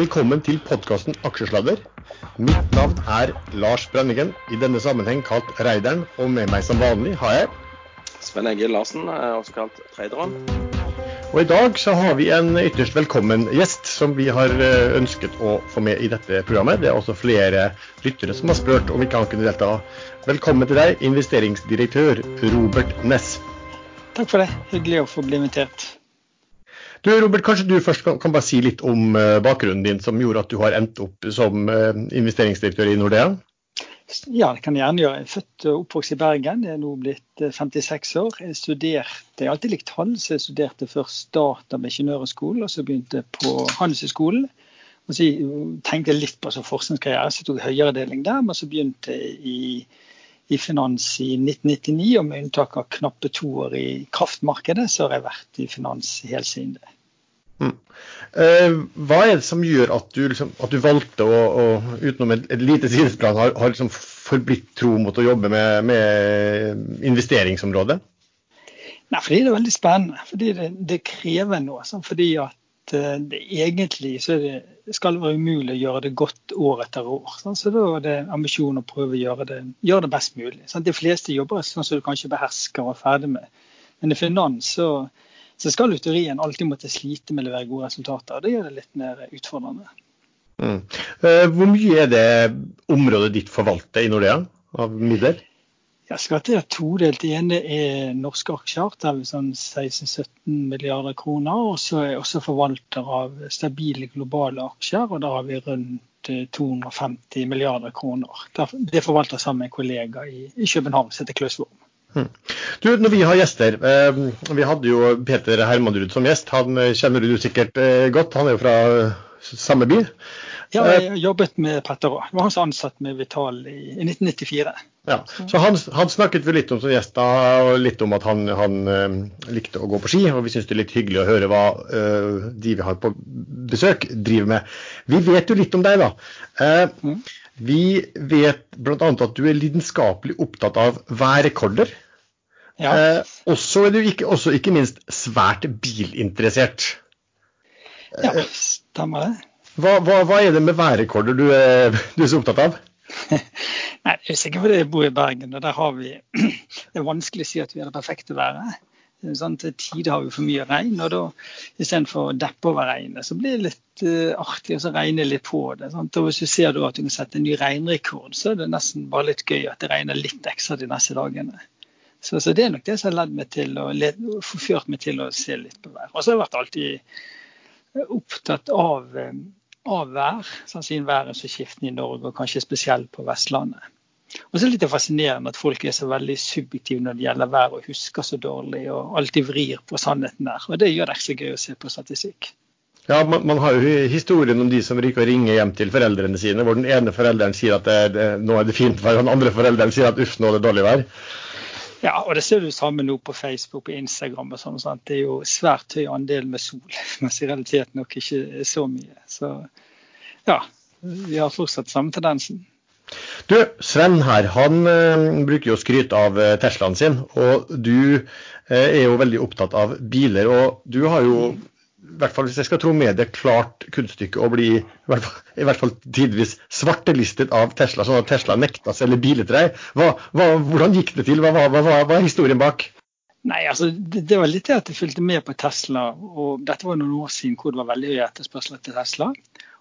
Velkommen til podkasten Aksjesladder. Mitt navn er Lars Brenningen, i denne sammenheng kalt Reideren. Og med meg som vanlig har jeg Sven Egil Larsen, også kalt Traderen. Og i dag så har vi en ytterst velkommen gjest som vi har eh, ønsket å få med i dette programmet. Det er også flere lyttere som har spurt om ikke han kunne delta. Velkommen til deg, investeringsdirektør Robert Ness. Takk for det. Hyggelig å få bli invitert. Du Robert, kanskje du først kan, kan bare si litt om uh, bakgrunnen din som gjorde at du har endt opp som uh, investeringsdirektør i Nordea? Ja, det kan jeg gjerne gjøre. Jeg er født og oppvokst i Bergen. Jeg er nå blitt 56 år. Jeg studerte, jeg har alltid likt handel, så jeg studerte først data med ingeniørhøgskolen, og så begynte jeg på Handelshøyskolen. Så tenkte jeg litt på som forskningskarriere, så tok høyere deling der. Men så begynte jeg i i finans i 1999, og med unntak av knappe to år i kraftmarkedet, så har jeg vært i finans helt siden det. Mm. Eh, hva er det som gjør at du, liksom, at du valgte å, å, utenom et, et lite sidesplan, har, har liksom forblitt tro mot å jobbe med, med investeringsområdet? Nei, fordi det er veldig spennende. Fordi det, det krever noe. Sånn, fordi at Eh, det, egentlig det, skal det være umulig å gjøre det godt år etter år. Sant? så da er det ambisjonen å prøve å gjøre det, gjøre det best mulig. Sant? de fleste jobber sånn som du kanskje behersker og er ferdig med. Men i finans så, så skal luterien alltid måtte slite med å levere gode resultater. og Det gjør det litt mer utfordrende. Mm. Eh, hvor mye er det området ditt forvalter i Nordea av midler? Ja, Skattet er todelt. Det ene er norske aksjer, vi sånn 16-17 milliarder kroner. Og så er jeg også forvalter av stabile globale aksjer, og da har vi rundt 250 eh, milliarder kroner. Det forvalter sammen med en kollega i, København som heter Klaus Worm. Hmm. Du, når vi har gjester, eh, Vi hadde jo Peter Hermanrud som gjest. Han eh, kjenner du sikkert eh, godt. Han er jo fra samme by. Ja, jeg har jobbet med Petter òg. Var han som ansatt med Vital i, i 1994. Ja, så han, han, snakket vi litt om som gjest da, og litt om at han, han uh, likte å gå på ski. Og vi syns det er litt hyggelig å høre hva uh, de vi har på besøk, driver med. Vi vet jo litt om deg, da. Uh, mm. Vi vet bl.a. at du er lidenskapelig opptatt av værrekorder. Ja. også er du ikke, også ikke minst svært bilinteressert. Ja, stemmer det. Hva, hva, hva, er det med værrekorder du, du, er så opptatt av? Nei, Jeg er sikker på det jeg bor i Bergen, og der har vi Det er vanskelig å si at vi har det perfekte været. Sånn, til tider har vi for mye regn, og da istedenfor å deppe over regnet, så blir det litt uh, artig å regne litt på det. Sant? Og Hvis du ser at du kan sette en ny regnrekord, så er det nesten bare litt gøy at det regner litt ekstra de neste dagene. Så, så det er nok det som har ledd meg til å, forført meg til å se litt på været. Og så har jeg vært alltid opptatt av av vær, sannsynligvis været skiftende i Norge, og kanskje spesielt på Vestlandet. Og så er det litt fascinerende at folk er så veldig subjektive når det gjelder vær, og husker så dårlig og alltid vrir på sannheten der. Og det gjør det ekstra gøy å se på statistikk. Ja, man, man, har jo historien om de som ryker og ringer hjem til foreldrene sine, hvor den ene forelderen sier at det, det, nå er det fint vær, og den andre forelderen sier at uff, nå er det dårlig vær. Ja, og det ser du samme nå på Facebook og Instagram. og sånn. Det er jo svært høy andel med sol, mens i realiteten nok ikke så mye. Så ja, vi har fortsatt samme tendensen. Du, Sven her, han ø, bruker jo skryt av øh, Teslaen sin. Og du ø, er jo veldig opptatt av biler. Og du har jo i hvert fall hvis jeg skal tro med det, klart kunststykket å bli i hvert, fall, i hvert fall tidvis svartelistet av Tesla, sånn at Tesla nekta å selge biler. Hva, hva, hvordan gikk det til? Hva, hva er historien bak? Nei, altså det, det, var litt det at jeg fulgte med på Tesla. og Dette var noen år siden hvor det var veldig høy etterspørsel til Tesla.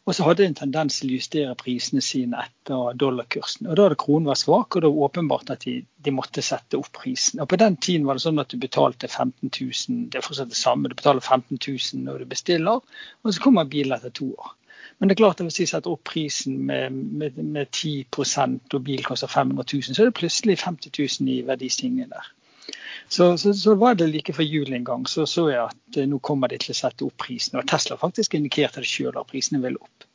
Og så hadde de en tendens til å justere prisene sine etter dollarkursen. Og Da hadde kronen vært svak, og det var åpenbart at de, de, måtte sette opp prisen. Og På den tiden var det sånn at du betalte 15 000, det er fortsatt det samme, du betaler 15 000 når du bestiller, og så kommer bilen etter to år. Men det er klart at hvis de setter opp prisen med, med, med 10 og bilen koster 500 000, så er det plutselig 50 000 i verdistigningen der. Så, så, så, var det like før jul en gang, så så jeg at eh, nå kommer de til å sette opp prisen. Og Tesla faktisk indikerte det sjøl, at prisene ville opp.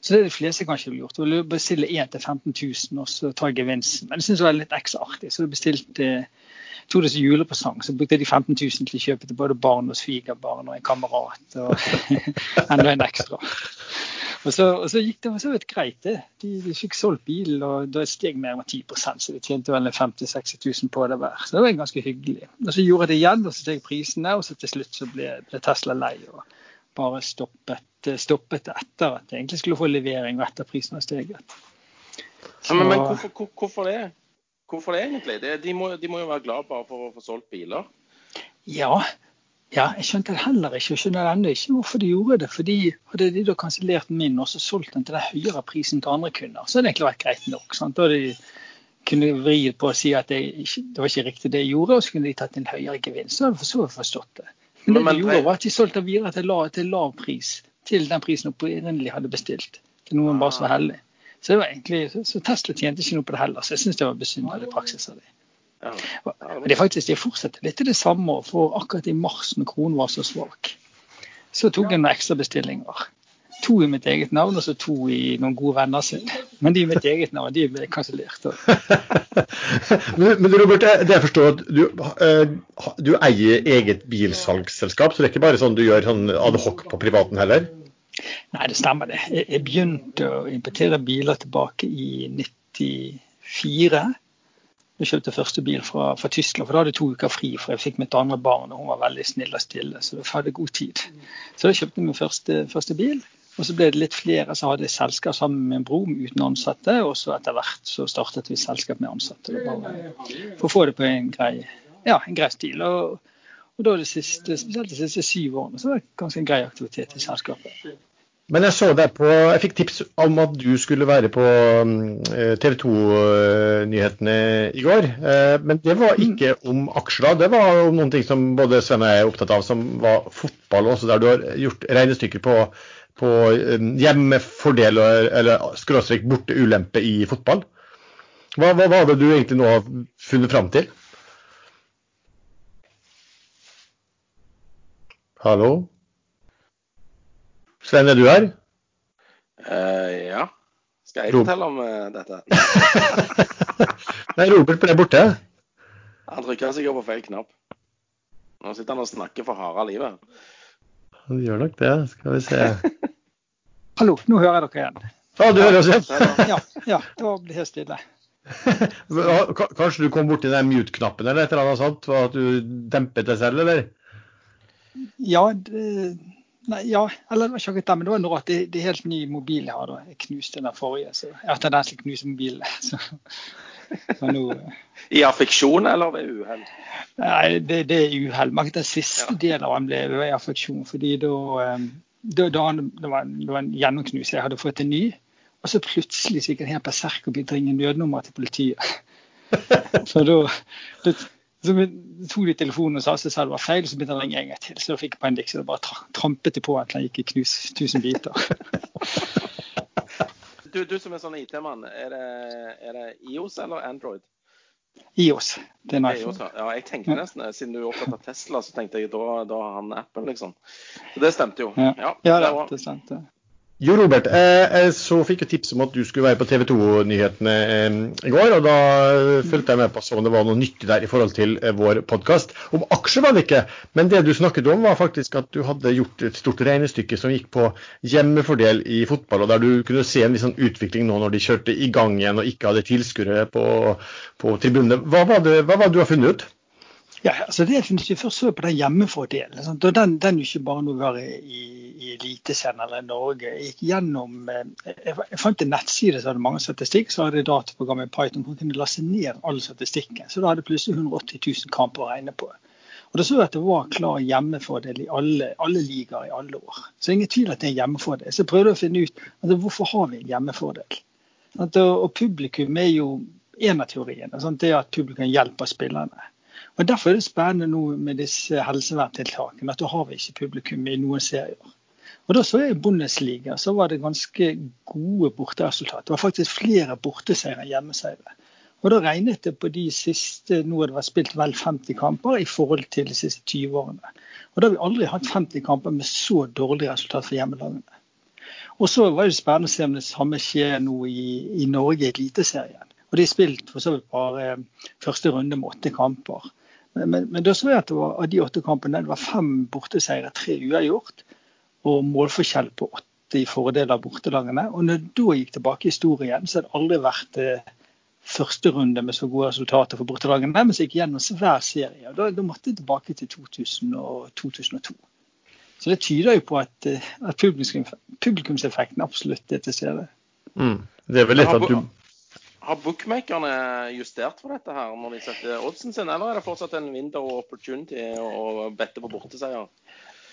Så det er de fleste kanskje ville gjort. Ville bestille 1 til 15 000 og så ta gevinsten. Men jeg syns det var litt ekstra artig, så jeg bestilte to det som julepresang. Så brukte de 15 000 til å kjøpe til både barn og svigerbarn og en kamerat. Og enda en ekstra. Og så, og så gikk det så vidt greit, det. De, de, fikk solgt bilen, og da steg mer enn 10% så de tjente vel 50 000-60 000 på det hver. Så det var ganske hyggelig. Og Så gjorde jeg det igjen, og så steg prisene, og så til slutt så ble, ble Tesla lei og bare stoppet stoppet etter at jeg egentlig skulle få levering og etter prisen var steget. Ja, men, men hvorfor, hvor- hvorfor det? Hvorfor det egentlig? Det, de, må, de må jo være glad bare for å få solgt biler. Ja, ja, jeg skjønte det heller ikke, og skjønner ennå ikke hvorfor de gjorde det. fordi Hadde de da kansellert min og så solgt den til den høyere prisen til andre kunder, så hadde det egentlig vært greit nok. sant? Da hadde de kunne vri på å si at det, ikke, det var ikke riktig det jeg gjorde, og så kunne de tatt en høyere gevinst. Så hadde jeg for forstått det. Men det de gjorde, var at de solgte den videre til lav, til lav pris. Til den prisen opprinnelig hadde bestilt. Til noen bare som var heldig. Så, det var egentlig, så, så Tesla tjente ikke noe på det heller. Så jeg syns det var besynderlig praksis av dem. Det er faktisk, de fortsetter litt det samme. For akkurat i mars, når kronen var så svak, så tok jeg noen ekstra bestillinger. To i mitt eget navn, og så to i noen gode venner sine. Men de i mitt eget navn, de ble kansellert. men, men Robert, det jeg forstår at du, eh, du eier eget bilsalgsselskap, så det er ikke bare sånn du gjør sånn adhoc på privaten heller? Nei, det stemmer det. Jeg, jeg begynte å importere biler tilbake i 94. Jeg kjøpte første bil fra, fra Tyskland, for da hadde jeg to uker fri. For jeg fikk mitt andre barn, og hun var veldig snill og stille, så jeg hadde god tid. Så da kjøpte jeg min første, første bil. Og så ble det litt flere, så hadde jeg selskap sammen med en bror uten ansatte. Og så etter hvert så startet vi selskap med ansatte. For å få det på en grei, ja, en grei stil. Og, og da det siste, spesielt de siste syv årene så var det ganske en grei aktivitet i selskapet. Men jeg så deg på Jeg fikk tips om at du skulle være på TV 2-nyhetene i går. Eh, Men det var ikke om aksjer. Det var om noen ting som både Sven og jeg er opptatt av, som var fotball også, der du har gjort regnestykker på, på eh, hjemmefordel eller skråstrek borte ulempe i fotball. Hva, hva var det du egentlig nå funnet fram til? Hallo? Sven, er du her? Uh, ja. Skal jeg Ro- fortelle om uh, dette? Nei, Robert ble borte. Han trykker sikkert på feil knapp. Nå sitter han og snakker for harde livet. Han gjør nok det. Skal vi se. Hallo, nå hører jeg dere igjen. Ja, du hører oss igjen. Ja, ja da det helt stille. Kanskje du kom borti den mute-knappen eller et eller annet sånt? For at du dempet deg selv, eller? Ja, det, nei, ja, eller det var ikke det, men det var noe at det, det er helt ny mobil jeg har. da. Jeg knuste den forrige, så jeg har tendens til å knuse mobilen. Så, så nå, I affeksjon eller ved uhell? nei, det, det er uhell. Men Den siste Ja. delen av den ble i affeksjon, fordi da, da, da det, var, en- det var en gjennomknus. Jeg hadde fått en ny, og så plutselig så gikk jeg helt berserk begynte å ringe nødnummer til politiet. Så da så tok de telefonen og sa, så sa det var feil, så begynte han å ringe en gang til. Så da fikk jeg panikk, så det bare tra trampet de på at den gikk i knus tusen biter. Du, du som er sånn IT-mann, er, er det IOS eller Android? IOS. Det er en IOS, iPhone. ja. ja, jeg tenkte nesten, Siden du er opptatt av Tesla, så tenkte jeg da, da har han appen, liksom. Så det stemte jo. Ja, Ja, ja det det, var- det det. Jo, Robert. Eh, jeg så fikk jo tips om at du skulle være på TV 2-nyhetene eh, i går. og Da eh, fulgte jeg med på om det var noe nyttig der i forhold til eh, vår podkast. Om aksjer var det ikke, men det du snakket om var faktisk at du hadde gjort et stort regnestykke som gikk på hjemmefordel i fotball, og der du kunne se en sånn utvikling nå når de kjørte i gang igjen og ikke hadde tilskuere på, på tribunene. Hva hva var det du har funnet ut? Ja, altså det finnes jo først på den hjemmefordelen. Sant? Og den, den er ikke bare noe å være i, i Eliteserien eller Norge. Jeg gikk gjennom, eh, jeg, fant en nettside som hadde mange statistikk. Så hadde dataprogrammet Python som kunne laste ned all statistikken. Så da hadde plutselig 180 000 kamper å regne på. Og da så jeg at det var klar hjemmefordel i alle, alle ligaer i alle år. Så ingen tvil at det er en hjemmefordel. Så jeg prøvde å finne ut altså, hvorfor har vi en hjemmefordel. Og, publikum er jo en av teoriene. Sant? Det at publikum hjelper spillerne. Og Derfor er det spennende nå med disse helseverntiltakene at da har vi ikke publikum i noen serier. Og Da så jeg i Bundesliga så var det ganske gode borteresultat. Det var faktisk flere borteseiere enn hjemmeseiere. Og Da regnet det på de siste nå har det vært spilt vel 50 kamper i forhold til de siste 20 årene. Og Da har vi aldri hatt 50 kamper med så dårlig resultat for hjemmelagene. Og så var det spennende å se om det samme skjer nå i, i Norge i Eliteserien. Og de har spilt for så vidt bare første runde med åtte kamper. Men, men, da så jeg at det var, av de åtte kampene det var fem borteseiere, tre uavgjort, og målforskjell på åtte i fordel av bortelagene. Og når da gikk tilbake i historien, så hadde det aldri vært eh, første runde med så gode resultater for bortelagene. Men så gikk gjennom hver serie. og Da, da måtte jeg tilbake til 2000 og 2002. Så det tyder jo på at, eh, at publikumseffekten absolutt er til stede. Mm. Det er vel litt at du har bookmakerne justert for dette her når de setter oddsen sin, eller er det fortsatt en window opportunity å bette på borteseier?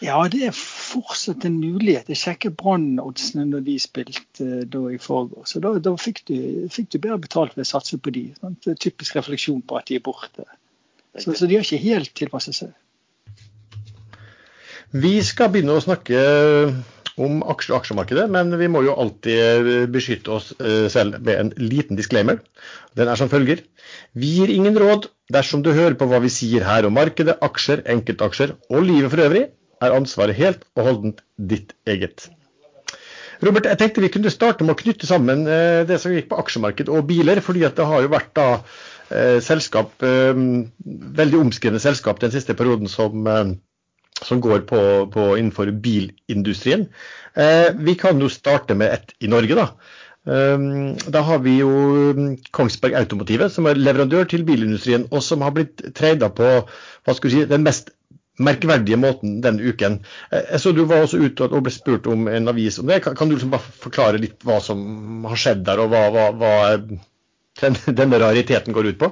Ja, det er fortsatt en mulighet. Jeg sjekket Brann-oddsene når de spilte eh, da i forgårs. Så da, da fikk, du, fikk, du, bedre betalt ved å satse på de. Sant? Typisk refleksjon på at de er borte. Så, så de har ikke helt tilpasset seg. Vi skal begynne å snakke om aksje aksjemarkedet, men vi må jo alltid eh, beskytte oss eh, selv med en liten disclaimer. Den er som følger. Vi gir ingen råd dersom du hører på hva vi sier her om markedet, aksjer, enkeltaksjer og livet for øvrig, er ansvaret helt og holdent ditt eget. Robert, jeg tenkte vi kunne starte med å knytte sammen eh, det som gikk på aksjemarked og biler. fordi det har jo vært da selskap, veldig omskrevne selskap den siste perioden som som går på, på innenfor bilindustrien. Eh, vi kan jo starte med ett i Norge, da. Um, da har vi jo um, Kongsberg Automotive, som er leverandør til bilindustrien, og som har blitt trada på hva skal si, den mest merkverdige måten denne uken. Eh, jeg så Du var også ute og ble spurt om en avis om det. Kan, du liksom bare forklare litt hva som har skjedd der, og hva, hva, hva denne rariteten går ut på?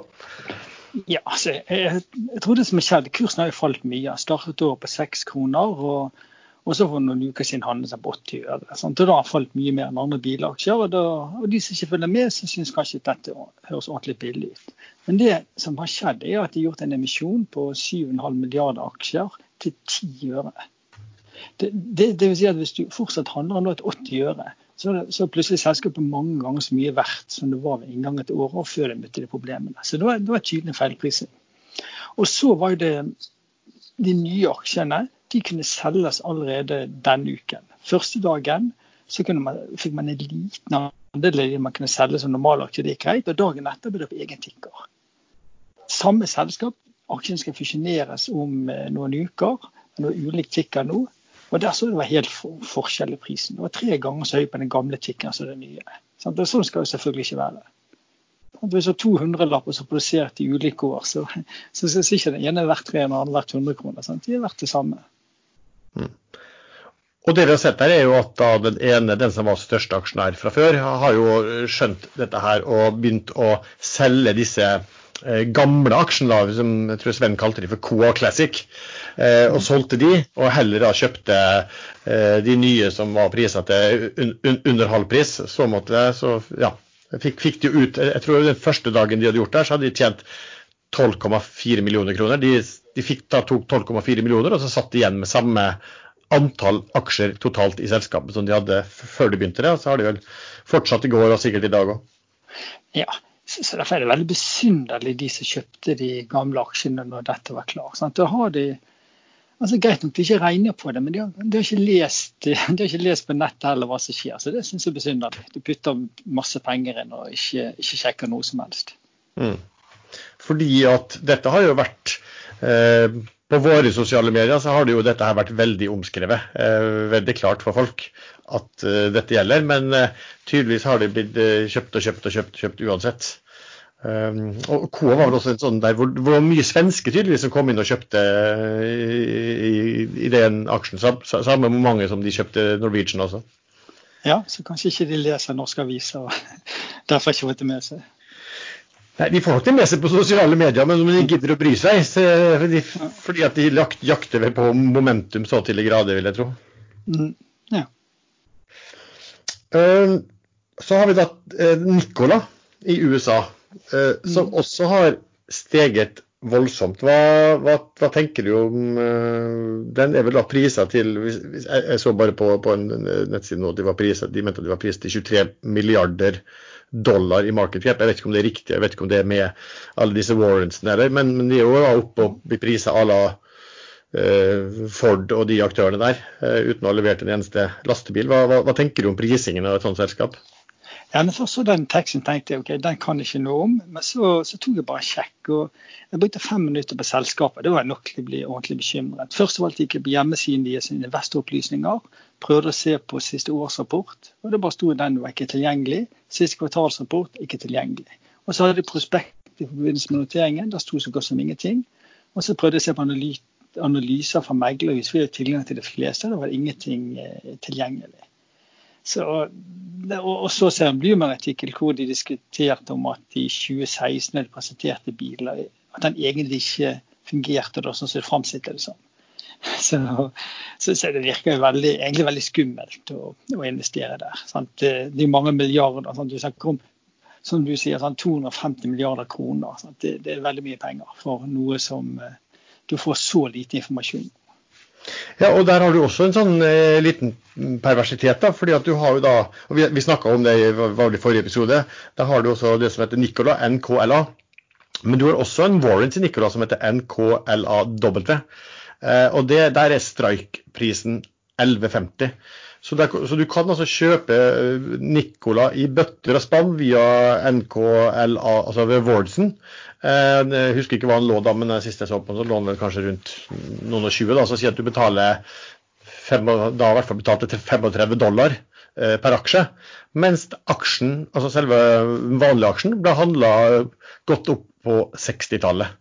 Ja, altså, jeg, jeg, tror det som har skjedd, Kursen har jo falt mye. Jeg startet året på seks kroner. og, og så for noen uker siden handlet den på 80 øre. Sant? Og da har falt mye mer enn andre bilaksjer. Og, da, og de som ikke følger med, så syns kanskje dette høres ordentlig billig ut. Men det som har skjedd, er at de har gjort en emisjon på 7,5 milliarder aksjer til 10 øre. Det, det, det, vil si at Hvis du fortsatt handler om et 80 øre, så, så plutselig selskapet mange ganger så mye verdt som det var ved inngangen til året og før de møtte de problemene. Så det var, det var tydelig feilprising. Og så var det de nye aksjene de kunne selges allerede denne uken. Første dagen så man, fikk man en liten andel man kunne selge som normalaksje, det gikk greit. Og dagen etter ble det på egen tikker. Samme selskap, aksjen skal fusjoneres om eh, noen uker. Noe ulik tikker nå. Og der så det var helt forskjell i prisen. Det var tre ganger så høy på den gamle tikkeren som den nye. Sant? Og sånn skal det selvfølgelig ikke være. Hvis du har 200 lapper som er produsert i ulike år, så, så, så, så ikke den ene verdt 300 den andre verdt 100 kroner. Sant? De er verdt det samme. Mm. Og det vi har sett her er jo at den ene, den som var største aksjonær fra før, har jo skjønt dette her og begynt å selge disse Eh, gamle aksjene, som jeg tror Sven kalte de for Coa Classic, eh, og solgte de, og heller da kjøpte eh, de nye som var prisa til under halv pris. Så måtte så ja, fikk, fikk de ut Jeg tror den første dagen de hadde gjort det, så hadde de tjent 12,4 millioner kroner. De, de fikk da tok 12,4 millioner, og så satt de igjen med samme antall aksjer totalt i selskapet som de hadde før de begynte det. Og så har de vel fortsatt i går og sikkert i dag òg. Ja, så Derfor er det veldig besynderlig de som kjøpte de gamle aksjene når dette var klart. Sant? Da har de altså Greit nok de ikke regner på det, men de har, de har, ikke, lest, de har ikke lest på nettet heller hva som skjer. Så det syns jeg er besynderlig. Du putter masse penger inn og ikke, ikke sjekker noe som helst. Mm. Fordi at dette har jo vært eh, På våre sosiale medier så har det jo dette her vært veldig omskrevet. Eh, veldig klart for folk at eh, dette gjelder. Men uh, tydeligvis har det blitt uh, kjøpt og kjøpt og kjøpt, kjøpt uansett. Um, og Koa var vel også en sånn der hvor hvor mye svenske tydeligvis som kom inn og kjøpte i, i, i den aksjen. Samme mange som de kjøpte Norwegian også. Ja, så kanskje ikke de leser norske aviser og derfor ikke fått det med seg. Nei, De får nok det med seg på sosiale medier, men de gidder å bry seg. Fordi, fordi at de jakter vel på momentum så til de grader, vil jeg tro. Mm, ja. Um, så har vi da eh, Nicola i USA, eh, som mm. også har steget voldsomt. Hva, hva, hva, tenker du om eh, Den er vel da prisa til jeg, jeg, så bare på, på en nettside nå at de, var priset, de mente at de var priset til 23 milliarder dollar i market cap. Jeg vet ikke om det er riktig, jeg vet ikke om det er med alle disse warrantsene, men, men de er jo oppe og blir prisa à la Eh, Ford og de aktørene der, eh, uten å ha levert en eneste lastebil. Hva, hva, hva tenker du om prisingen av et sånt selskap? Ja, men først så den teksten tenkte jeg ok, den kan jeg ikke noe om. Men så, så tok jeg bare sjekk. og Jeg brukte fem minutter på selskapet. Det var nok til å bli ordentlig bekymret. Først og alt gikk jeg på hjemmesiden deres investoropplysninger. Prøvde å se på siste årsrapport. og Det bare sto den var ikke tilgjengelig. Siste kvartalsrapport ikke tilgjengelig. Og så hadde de prospekt i forbindelse med noteringen. Der sto så godt som ingenting. Og så prøvde jeg å se på analyser fra meglerhus. Vi har tilgang til de fleste, det var ingenting eh, tilgjengelig. Så, og, så ser en Blumer-artikkel hvor de diskuterte om at i 2016 hadde presenterte biler at den egentlig ikke fungerte da, sånn som det framstilte det som. Så, så, så, det virker veldig, egentlig veldig skummelt å, å investere der. Sant? Det, er mange milliarder. Sant? Du snakker om som du sier, sant? 250 milliarder kroner. Det, det, er veldig mye penger for noe som eh, du får så lite informasjon. Ja, og Der har du også en sånn eh, liten perversitet. da, fordi at du har jo da, og Vi, vi snakka om det i, var i forrige episode. Da har du også det som heter Nicola, NKLA. Men du har også en warrant i Nicola som heter NKLAW. Eh, og det, der er strike-prisen 11,50. Så, der, så, du kan altså kjøpe eh, Nicola i bøtter og spann via NKLA, altså ved Wardson. Eh, jeg husker ikke hva han lå da, men sist jeg så på så lå han vel kanskje rundt noen og 20. Da, så si at du betaler fem, da i hvert fall betalte til 35 dollar eh, per aksje. Mens aksjen, altså selve vanlige aksjen, ble handla godt opp på 60-tallet.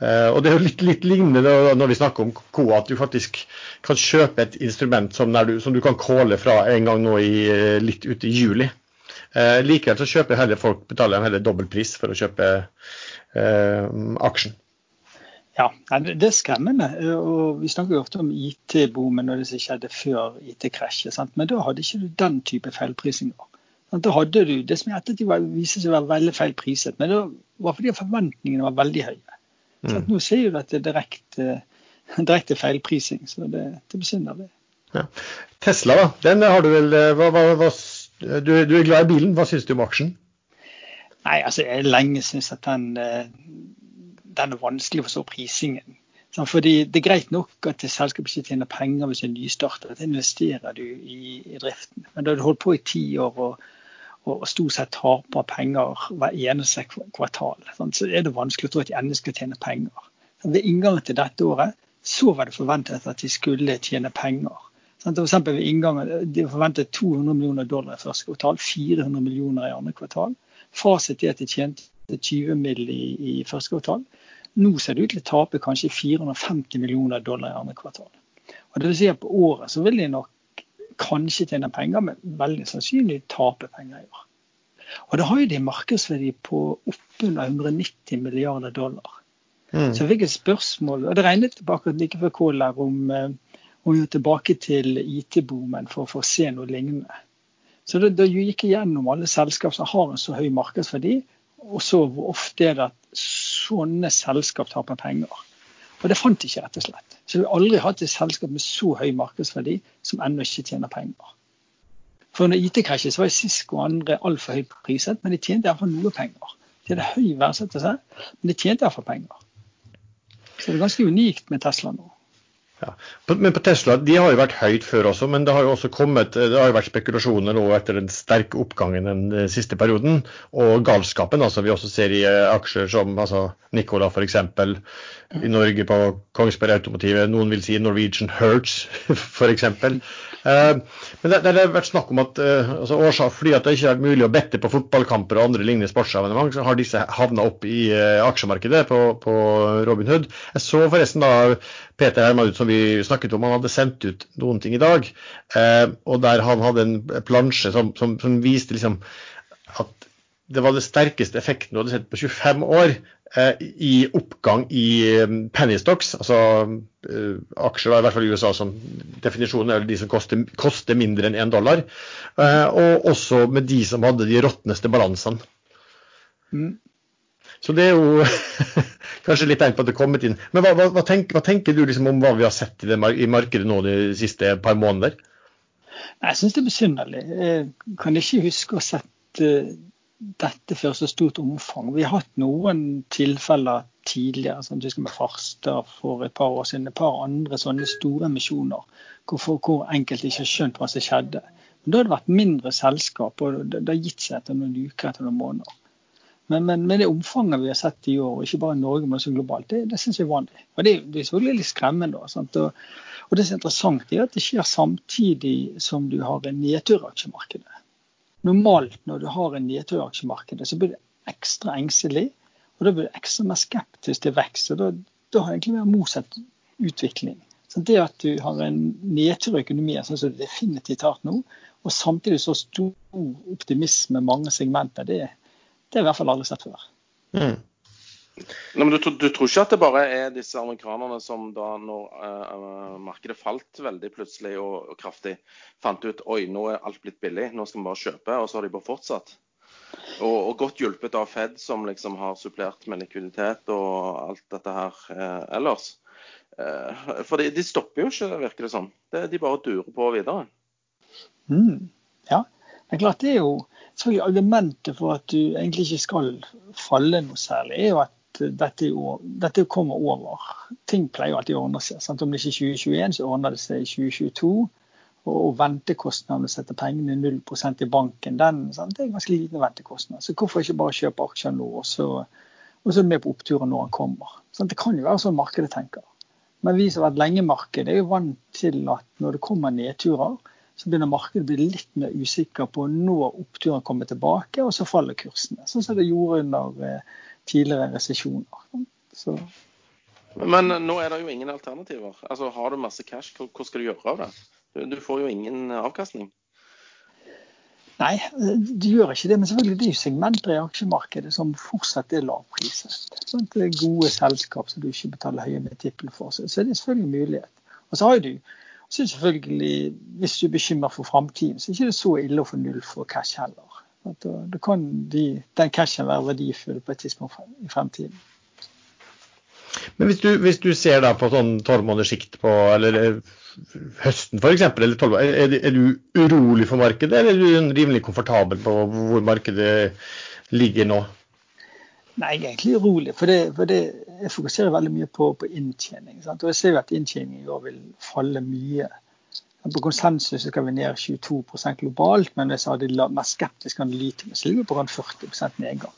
Uh, og Det er jo litt, litt, lignende når vi snakker om KOA, at du faktisk kan kjøpe et instrument som, du, som du kan calle fra en gang nå i, eh, litt ute i juli. Uh, likevel så kjøper heller folk betaler heller dobbel pris for å kjøpe uh, aksjen. Ja, det er skremmende. og Vi snakker jo ofte om IT-boomen og det som skjedde før IT-krasjet. Men da hadde ikke du den type feilprisinger. Da hadde du det som i ettertid viste seg å være veldig feil priset, men det var fordi forventningene var veldig høye. Mm. Nå ser jo at det er direkte, direkte feilprising, så det, det besynderlig. Ja. Tesla, da. Den har du vel eh, hva, hva, hva, du, du, er glad i bilen. Hva syns du om aksjen? Nei, altså Jeg lenge syns at den, eh, den, er vanskelig å forstå prisingen. Sånn, fordi Det er greit nok at selskapet ikke tjener penger hvis det er nystartet. Da investerer du i, i, driften. Men da har du holdt på i ti år og og stort sett taper penger hver eneste kvartal, så er det vanskelig å tro at de endelig skal tjene penger. Ved inngangen til dette året så var det forventet at de skulle tjene penger. For eksempel ved inngangen, De forventet 200 millioner dollar i første kvartal, 400 millioner i andre kvartal. Fasit er at de tjente 20 mill. I første kvartal. Nå ser det ut til å tape kanskje 450 millioner dollar i andre kvartal. Og det vil si at På året så vil de nok kanskje tjene penger, men veldig sannsynlig tape penger i år. Og da har jo de markedsverdi på oppunder 190 milliarder dollar. Mm. Så jeg fikk et spørsmål, og det regnet tilbake like før Kåler om, å gå tilbake til IT-boomen for, for, å se noe lignende. Så da, da gikk jeg gjennom alle selskap som har en så høy markedsverdi, og så hvor ofte er det at sånne selskap taper penger. Og det fant de ikke, rett og slett. Så vi har aldri hatt et selskap med så høy markedsverdi som ennå ikke tjener penger. For under IT-krasjet var Cisco og andre altfor høyt priset, men de tjente iallfall noe penger. De hadde høy verdsettelse, men de tjente iallfall penger. Så det er ganske unikt med Tesla nå. Ja. Men på Tesla de har jo vært høyt før også, men det har jo også kommet, det har jo vært spekulasjoner nå etter den sterke oppgangen den eh, siste perioden. Og galskapen altså vi også ser i eh, aksjer som altså Nicola f.eks. I Norge på Kongsberg Automotive. Noen vil si Norwegian Hertz f.eks. Eh, men det, det, har vært snakk om at altså årsak, fordi at det ikke har vært mulig å bette på fotballkamper og andre lignende sportsevenement, så har disse havna opp i aksjemarkedet på, på Robin Hood. Jeg så forresten da Peter Hermanut, som vi snakket om, han hadde sendt ut noen ting i dag. og der han hadde en plansje som, som, som viste liksom at det var det sterkeste effekten du hadde sett på 25 år Eh, i oppgang i eh, penny stocks, altså uh, aksjer i hvert fall i USA som definisjonen er de som koster, koster mindre enn en dollar, eh, og også med de som hadde de råtneste balansene. Mm. Så det er jo kanskje litt tegn på at det er kommet inn. Men hva, hva, tenker, hva tenker, du liksom om hva vi har sett i, det, i markedet nå de siste par måneder? Jeg syns det er besynderlig. Jeg kan ikke huske å ha sett dette før så stort omfang. Vi har hatt noen tilfeller tidligere, som sånn med Farstad for et par år siden. Et par andre sånne store emisjoner hvor, hvor enkelte ikke har skjønt hva som skjedde. Men Da har det vært mindre selskap, og det, har gitt seg etter noen uker etter noen måneder. Men, men, men, det omfanget vi har sett i år, ikke bare i Norge, men også globalt, det, det syns jeg er vanlig. Og Det, det er selvfølgelig litt skremmende. Og, og, det som er interessant, er at det skjer samtidig som du har en nedtur i aksjemarkedet normalt når du har en nedtur i aksjemarkedet, så blir du ekstra engstelig. Og da blir du ekstra mer skeptisk til vekst. og Da, da har egentlig mer motsatt, utvikling. Så det at du har en nedtur i økonomien, sånn som det definitivt har nå, og samtidig så stor optimisme i mange segmenter, det, det har jeg i hvert fall aldri sett før. Mm. Nei, men du, du, tror ikke at det bare er disse amerikanerne som da når uh, markedet falt veldig plutselig og, og, kraftig, fant ut oi, nå er alt blitt billig, nå skal vi bare kjøpe, og så har de bare fortsatt? Og, og godt hjulpet av Fed, som liksom har supplert med likviditet og alt dette her uh, ellers. Uh, for de, de, stopper jo ikke, virker det som. Det, de bare durer på videre. Mm, ja, det er klart det er jo selvfølgelig Argumentet for at du egentlig ikke skal falle noe særlig, er jo at dette, dette, kommer over. Ting pleier alltid å ordne seg. Sant? Om det ikke er 2021, så ordner det seg i 2022. Og ventekostnadene å sette pengene 0 i banken, den, sant? det er ganske liten ventekostnad. Så hvorfor ikke bare kjøpe aksjer nå, og så, og så er du med på oppturen når den kommer. Sant? Det kan jo være sånn markedet tenker. Men vi som har vært lenge i markedet, er jo vant til at når det kommer nedturer, så begynner markedet å bli litt mer usikker på når oppturen kommer tilbake, og så faller kursene. Sånn som det gjorde under eh, tidligere resesjoner. Men nå er det jo ingen alternativer. Altså, Har du masse cash, hva skal du gjøre av det? Du, får jo ingen avkastning. Nei, du gjør ikke det. Men selvfølgelig det er jo segmenter i aksjemarkedet som fortsatt er lavpriset. Sånn, det er gode selskap som du ikke betaler høye multipler for. Så det er selvfølgelig en mulighet. Og så har du så selvfølgelig, Hvis du er bekymret for framtiden, så er det ikke så ille å få null for cash heller. Da, da kan de, den cashen være verdifull på et tidspunkt i fremtiden. Men hvis du, hvis du ser da på sånn tolv måneders sikt på eller høsten f.eks., eller 12, er, er du urolig for markedet, eller er du rimelig komfortabel på hvor markedet ligger nå? Nei, egentlig rolig. For, det, for det, jeg fokuserer veldig mye på, på inntjening. Sant? Og jeg ser jo at inntjening i år vil falle mye. På konsensus skal vi ned 22% globalt, men jeg sa de mest skeptiske analytikerne så ligger på rundt 40% nedgang.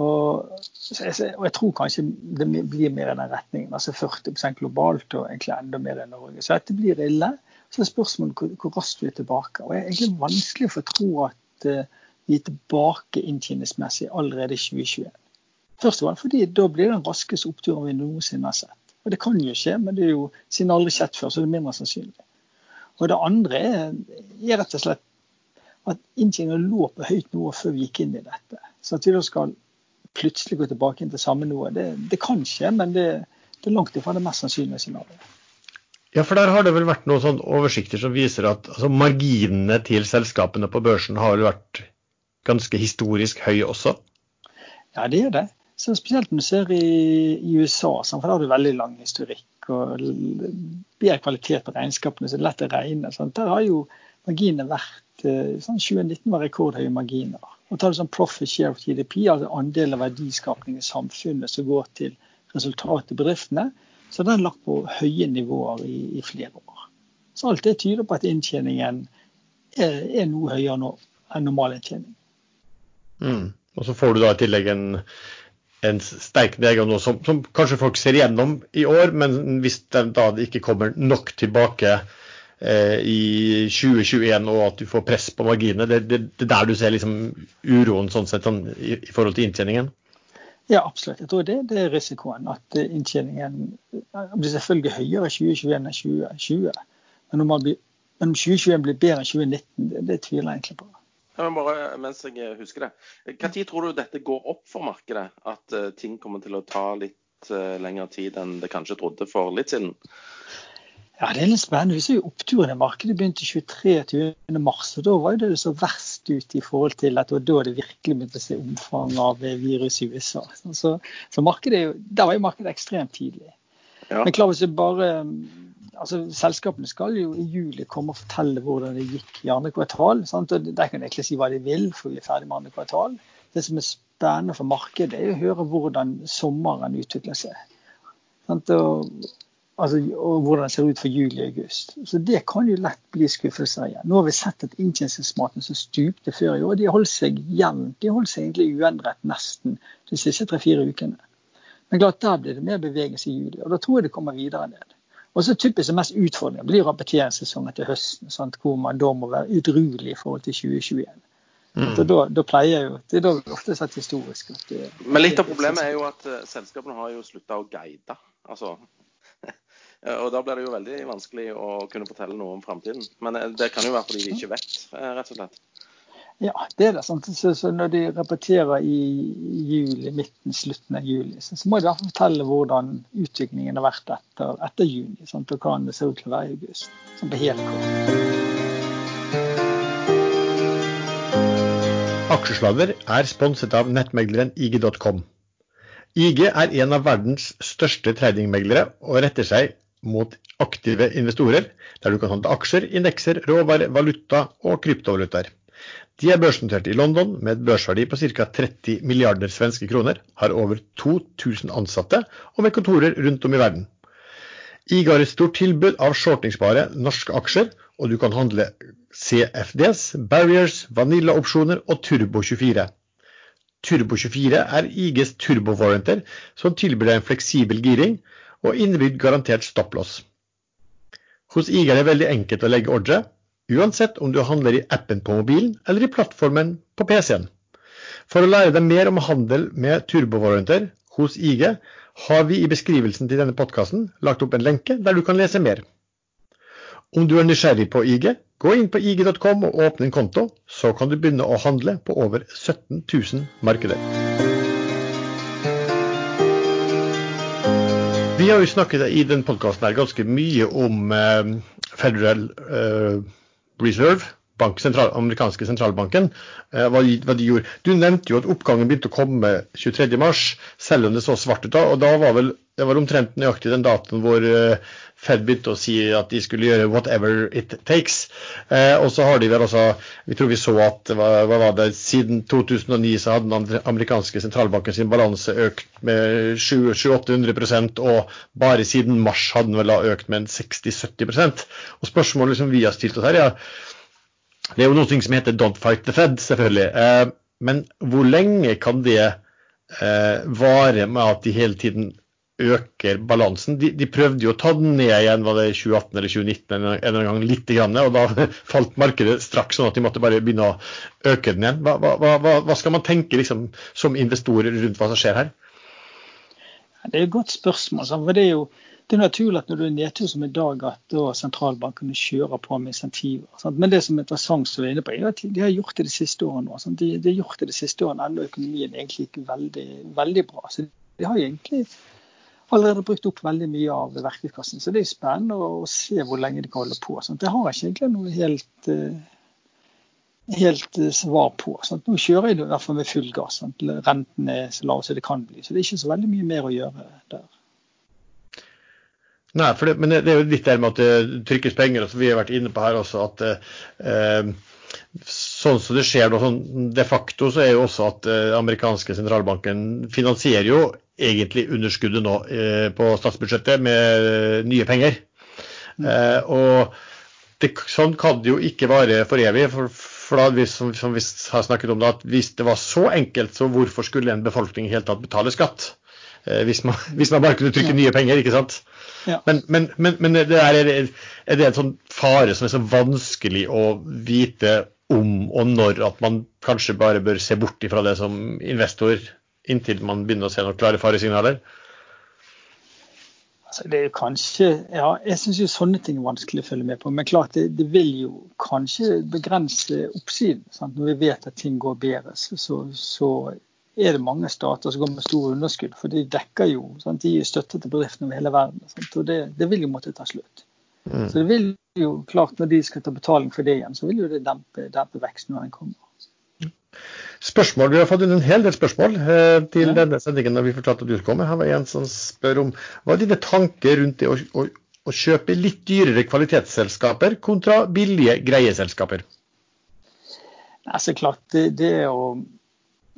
Og, jeg, og jeg tror kanskje det blir mer i den retningen. altså 40% globalt og egentlig enda mer i Norge. Så dette blir ille. Så er spørsmålet hvor, hvor raskt vi er tilbake. Og det er egentlig vanskelig å få tro at uh, vi er tilbake inntjeningsmessig allerede i 2021. Først og fremst fordi da blir det den raskeste oppturen vi noensinne har sett. Og det kan jo skje, men det er jo siden aldri skjedd før, så er det mindre sannsynlig. Og det andre er, er rett og slett at inntjeningen lå på høyt nivå før vi gikk inn i dette. Så at vi da skal plutselig gå tilbake inn til samme nivå, det, det kan skje, men det, det, er langt ifra det mest sannsynlige scenarioet. Ja, for der har det vel vært noen sånne oversikter som viser at altså, marginene til selskapene på børsen har vært ganske historisk høy også? Ja, det er det. Så spesielt når du ser i, i USA, for der har du veldig lang historikk og bedre kvalitet på regnskapene, så det er lett å regne. Sant? Der har jo marginene vært eh, sånn 2019 var rekordhøye marginer. Og tar du sånn profit share of GDP, altså andel av verdiskapning i samfunnet som går til resultatet i bedriftene, så den er lagt på høye nivåer i, i, flere år. Så alt det tyder på at inntjeningen er, er noe høyere nå enn normal inntjening. Mm. Og så får du da i tillegg en en sterk nedgang som, som, kanskje folk ser igjennom i år, men hvis det da ikke kommer nok tilbake eh, i 2021 og at du får press på marginene, det, er der du ser liksom uroen sånn sett sånn, i, i, forhold til inntjeningen? Ja, absolutt. Jeg tror det, det er risikoen. At inntjeningen blir selvfølgelig høyere i 2021 enn 2020. Men om, blir, om 2021 blir bedre enn 2019, det, det tviler jeg egentlig på. Men bare mens jeg husker det. Når tror du dette går opp for markedet? At uh, ting kommer til å ta litt uh, lengre tid enn det kanskje trodde for litt siden? Ja, Det er litt spennende. Vi ser jo oppturen i markedet begynte 23.20. mars. og Da var det så verst ut i forhold til at det var da det virkelig begynte å se omfang av virus i USA. Så, så markedet, der var jo markedet ekstremt tidlig. Ja. Men klar, hvis vi bare altså Selskapene skal jo i juli komme og fortelle hvordan det gikk i andre kvartal. Sant? og De kan egentlig si hva de vil, for vi er ferdig med andre kvartal. Det som er spennende for markedet, er å høre hvordan sommeren utvikler seg. Sant? Og, altså, og hvordan det ser ut for juli og august. Så Det kan jo lett bli skuffelser igjen. Nå har vi sett at inntjeningsmaten som stupte før i år, de holdt seg jevnt. De holdt seg egentlig uendret nesten de siste tre-fire ukene. Men klart, der blir det mer bevegelse i juli, og da tror jeg det kommer videre ned. Og så typisk det mest utfordrende blir rapporteringssesongen til høsten, sant, hvor man da må være udruelig i forhold til 2021. Mm. Da, da, pleier jo, Det er da ofte sett historisk. Det, Men litt av problemet er jo at uh, selskapene har jo slutta å guide. Altså, Og da blir det jo veldig vanskelig å kunne fortelle noe om framtiden. Men det kan jo være fordi de ikke vet, rett og slett. Ja, det er det. Sant? Så, så når de repeterer i juli, midten, slutten av juli, så, så må de i hvert fall fortelle hvordan utviklingen har vært etter, etter juni. Sant? Og hva det ser ut til å være i august. Sånn på helt kort. Aksjesladder er sponset av nettmegleren IG.com. IG er en av verdens største tradingmeglere og retter seg mot aktive investorer, der du kan handle aksjer, indekser, råvarer, valuta og kryptovalutaer. De er børsnotert i London med et børsverdi på ca. 30 milliarder svenske kroner, har over 2000 ansatte og med kontorer rundt om i verden. IG har et stort tilbud av shortingsbare norske aksjer, og du kan handle CFDs, Barriers, Vanilla-opsjoner og Turbo24. Turbo24 er IGs turbowarranter som tilbyr deg en fleksibel giring og innebygd garantert stopplås. Hos IG er det veldig enkelt å legge ordre, uansett om du handler i appen på mobilen eller i plattformen på PC-en. For å lære deg mer om handel med turbovarranter hos IG, har vi i beskrivelsen til denne podkasten lagt opp en lenke der du kan lese mer. Om du er nysgjerrig på IG, gå inn på ig.com og åpne en konto, så kan du begynne å handle på over 17 000 markeder. Vi har jo snakket i denne podkasten ganske mye om eh, Federal eh, Reserve, bank, sentral, amerikanske sentralbanken, eh, hva, de, hva, de, gjorde. Du nevnte jo at oppgangen begynte å komme 23.3, selv om det så svart ut da. og da var vel, Det var omtrent nøyaktig den datoen hvor eh, Fed begynte å si at de skulle gjøre 'whatever it takes'. Eh, og så har de vel også Vi tror vi så at hva, hva var det, siden 2009 så hadde den amerikanske sentralbanken sin balanse økt med 700-800 og bare siden mars hadde den vel da økt med 60-70 Og spørsmålet som vi har stilt oss her, ja, det er jo noe som heter 'don't fight the Fed', selvfølgelig. Eh, men hvor lenge kan det eh, vare med at de hele tiden øker balansen? De, de prøvde jo å ta den ned igjen var det 2018 eller 2019 en eller annen gang, litt, grann, og da falt markedet straks sånn at de måtte bare begynne å øke den igjen. Hva, hva, hva, hva skal man tenke liksom, som investorer rundt hva som skjer her? Det er et godt spørsmål. for det er jo det er naturlig at når du er nedtur som i dag, at da sentralbankene kjører på med insentiver. Sant? Men det som er interessant, som vi er inne på, er at de har gjort det de siste årene. De, de, har gjort det de siste årene, enda økonomien egentlig ikke veldig, veldig bra. Så de har egentlig allerede brukt opp veldig mye av verktøykassen. Så det er spennende å se hvor lenge de kan holde på. Sant? Det har jeg ikke egentlig noe helt, eh, helt eh, svar på. Sant? Nå kjører jeg i hvert fall med full gass. Renten er så lav som det kan bli. Så det er ikke så veldig mye mer å gjøre der. Nei, det, men det, er jo litt der med at det trykkes penger. Altså, vi har vært inne på her også at eh, sånn som det skjer nå, sånn de facto, så er jo også at eh, amerikanske sentralbanken finansierer jo egentlig underskuddet nå eh, på statsbudsjettet med eh, nye penger. Mm. Eh, og det, sånn kan det jo ikke vare for evig. for, for da, hvis, som, som, vi har snakket om det, at Hvis det var så enkelt, så hvorfor skulle en befolkning i hele tatt betale skatt? Eh, hvis man, hvis man bare kunne trykke nye penger, ikke sant? Ja. Men, men, men, men det er, er, det en sånn fare som er så vanskelig å vite om og når at man kanskje bare bør se bort fra det som investor inntil man begynner å se noen klare faresignaler? Altså, det er kanskje, ja, Jeg syns sånne ting er vanskelig å følge med på. Men klart det, det vil jo kanskje begrense oppsiden. Sant? Når vi vet at ting går bedre, så, så er det mange stater som går med store underskudd. For de dekker jo sant? de gir støtte til bedriftene over hele verden. Sant? Og det, det, vil jo måtte ta slutt. Mm. Så det vil jo klart når de skal ta betaling for det igjen, så vil jo det dempe, dempe veksten når den kommer. Spørsmål, Vi har fått inn en hel del spørsmål eh, til ja. denne sendingen når vi fortalte at du skulle komme. Her var en som spør om hva er dine tanker rundt det å, å, å kjøpe litt dyrere kvalitetsselskaper kontra billige greieselskaper? Altså klart, det, det å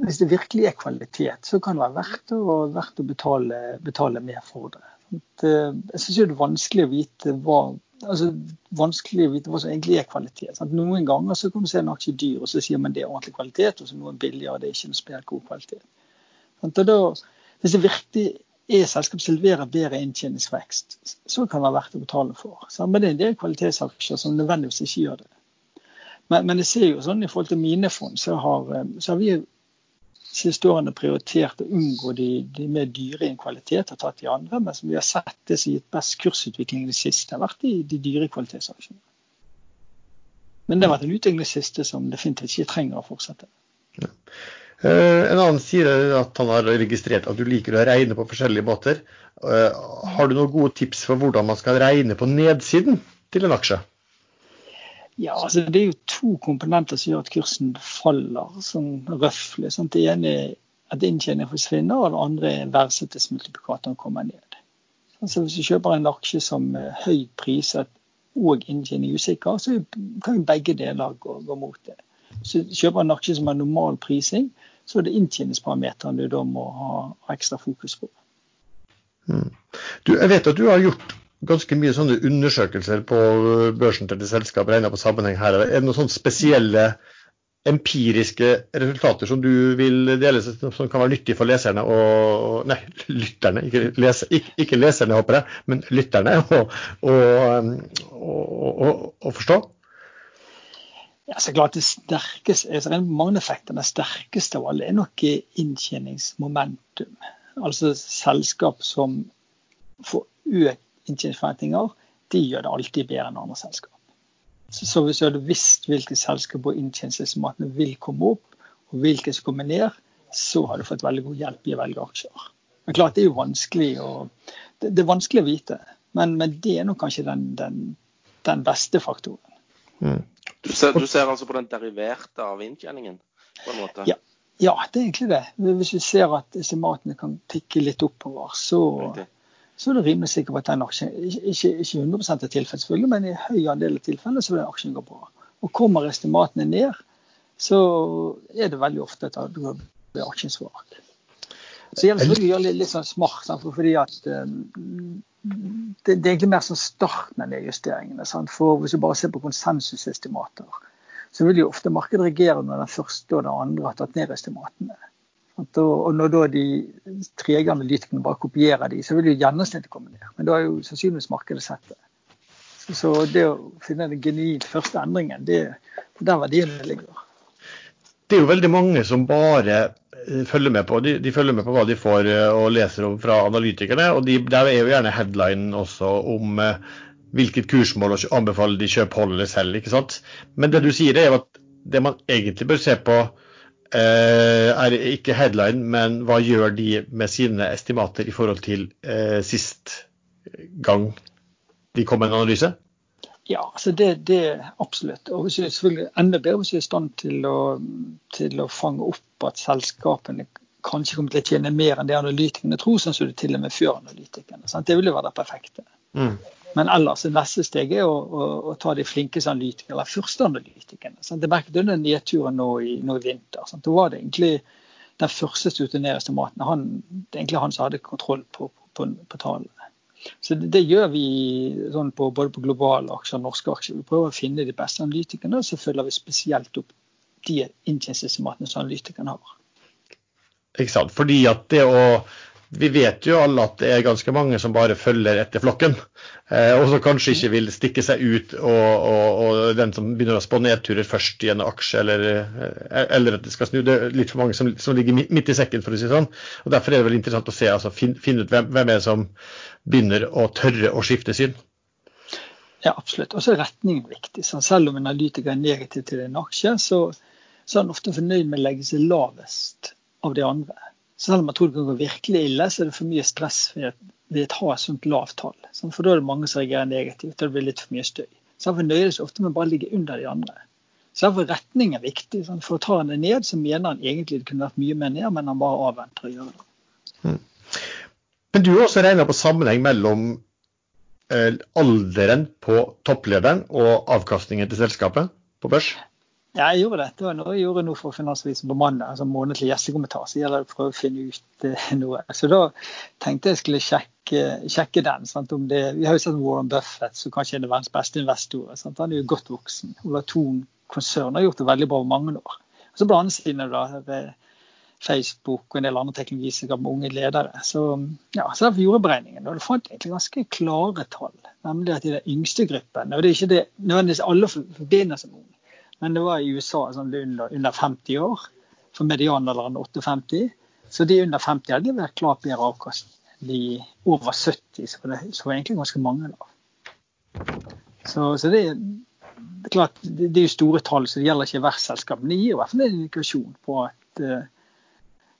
hvis det virkelig er kvalitet, så kan det være verdt å, verdt å betale, betale, mer for det. Jeg syns det er vanskelig å vite hva altså vanskelig å vite hva som egentlig er kvalitet. Sant? Noen ganger så kan du se en aksje dyr, og så sier man det er ordentlig kvalitet, og så noen billigere, det er ikke noe spesielt god kvalitet. Da, hvis det virkelig er selskap som leverer bedre inntjeningsvekst, så kan det være verdt å betale for. Men det er en del kvalitetsaksjer som nødvendigvis ikke gjør det. Men, men jeg ser jo sånn i forhold til mine fond, så har, så har vi siste årene prioritert å unngå de, de mer dyre i kvalitet og tatt de andre. Men som vi har sett det som gitt best kursutvikling i det siste, har vært de, de dyre kvalitetsaksjene. Men det har vært en utvikling i det siste som definitivt ikke trenger å fortsette. Uh, en annen sier at han har registrert at du liker å regne på forskjellige båter. Uh, har du noen gode tips for hvordan man skal regne på nedsiden til en aksje? Ja, altså Det er jo to komponenter som gjør at kursen faller sånn røftlig. Det ene er at inntjening forsvinner, og det andre er verdsettelsesmultiplikatoren kommer ned. Altså Hvis du kjøper en aksje som er høyt priset og inntjening usikker, så kan jo begge deler gå, gå mot det. Så kjøper en aksje som har normal prising, så er det inntjeningsparameteren du da må ha ekstra fokus på. Mm. Du, jeg vet at du har gjort ganske mye sånne undersøkelser på børsen til selskap regna på sammenheng her. Er det noen sånne spesielle empiriske resultater som du vil dele, som kan være nyttig for leserne og Nei, lytterne, ikke, lese, ikke, ikke leserne, håper jeg, men lytterne å forstå? Ja, så klart det sterkeste, altså effekter. det sterkeste av alle er nok inntjeningsmomentum. Altså selskap som får økt inntjeningsforventninger, de gjør det alltid bedre enn andre selskap. Så, så hvis du hadde visst hvilke selskaper og inntjeningsestimatene vil komme opp, og hvilke som kommer ned, så har du fått veldig god hjelp i å velge aksjer. Men klart Det er jo vanskelig å, det, det er vanskelig å vite, men, men, det er nok kanskje den, den, den beste faktoren. Mm. Du, ser, du, ser, altså på den deriverte av inntjeningen? på en måte? Ja, ja, det er egentlig det. Hvis vi ser at estimatene kan tikke litt oppover, så, så er du rimelig sikker på at den aksjen ikke, ikke 100 er tilfellet, selvfølgelig, men i høy andel av tilfellene så vil den aksjen gå bra. Og kommer estimatene ned, så er det veldig ofte at du blir aksjen svak. Så gjelder det å gjøre det litt sånn smart, fordi at um, det, er egentlig mer sånn starten av nedjusteringene. Sant? For hvis du bare ser på konsensusestimater, så vil jo ofte markedet reagere når den første og den andre har tatt ned estimatene. Og når da de trege analytikerne bare kopierer de, så vil jo gjennomsnittet komme ned. Men da har jo sannsynligvis markedet sett det. Så det å finne den genuint første endringen, det er der verdiene ligger. Det er jo veldig mange som bare eh, følger med på de, de, følger med på hva de får eh, og leser om fra analytikerne. og de, Der er jo gjerne headlinen også om eh, hvilket kursmål å anbefale de kjøper, holder eller sant? Men det du sier er jo at det man egentlig bør se på, er ikke headline, men hva gjør de med sine estimater i forhold til eh, sist gang de kom med en analyse? Ja, altså det, det absolutt. Og hvis vi selvfølgelig enda bedre hvis vi er i stand til å, til å fange opp at selskapene kanskje kommer til å tjene mer enn det analytikerne tror, sånn som det til og med før analytikerne. Sant? Det ville være det perfekte. Mm. Men ellers er neste steg er å, å, å ta de flinkeste analytikerne, eller førsteanalytikerne. Sant? Jeg merket under nedturen nå i, nå i vinter. Sant? Da var det egentlig den første til maten. Det er egentlig han som hadde kontroll på, på, på tallene. Så det, det, gjør vi sånn på, både på globale aksjer og norske aksjer. Vi prøver å finne de beste analytikerne, og så følger vi spesielt opp de inntjeningsestimatene som analytikerne har. Ikke sant. Fordi at det å vi vet jo alle at det er ganske mange som bare følger etter flokken, eh, og som kanskje ikke vil stikke seg ut og, og, og den som begynner å spå nedturer først i en aksje, eller, eh, eller, at det skal snu. Det er litt for mange som, som, ligger midt i sekken, for å si det sånn. og Derfor er det vel interessant å se, altså finne, ut hvem, hvem er det som begynner å tørre å skifte syn. Ja, absolutt. Og så er retningen viktig. Så selv om en analytiker er negativ til en aksje, så, så er han ofte fornøyd med å legge seg lavest av de andre. Selv om man tror det kan gå virkelig ille, så er det for mye stress ved, ved å ha et sånt lavt tall. For da er det mange som reagerer negativt, og det blir litt for mye støy. Så Derfor nøyer seg ofte med bare å ligge under de andre. Så Derfor er retningen viktig. Sånn, for å ta henne ned, så mener han egentlig det kunne vært mye mer ned, men han bare avventer å gjøre det. Mm. Men du har også regna på sammenheng mellom eh, alderen på topplederen og avkastningen til selskapet på børs? Jeg gjorde dette, og nå noe jeg noe for Finansavisen på mandag. altså Månedlig gjestekommentar. Så gjelder det å prøve å finne ut eh, noe. Så da tenkte jeg skulle sjekke, sjekke den. Sant? det, Vi har jo sett Warren Buffett, som kanskje er verdens beste investor. Sant? Han er jo godt voksen. Ola Thon-konsernet har gjort det veldig bra over mange år. Og så på den andre siden da, Facebook og en del andre teknologiselskap med unge ledere. Så, ja, så derfor gjorde jeg beregningen. Og det fant egentlig ganske klare tall. Nemlig at i den yngste gruppen Og det er ikke det nødvendigvis alle forbinder med unge men det var i USA sånn under, under 50 år. for medianalderen 58. Så de under 50 hadde vært klart bedre avkastning enn de over 70, så det, så var egentlig ganske mange av. Så, så det, det, er klart, det, det, er jo store tall, så det gjelder ikke hvert selskap. Men det gir i hvert fall en indikasjon på at uh,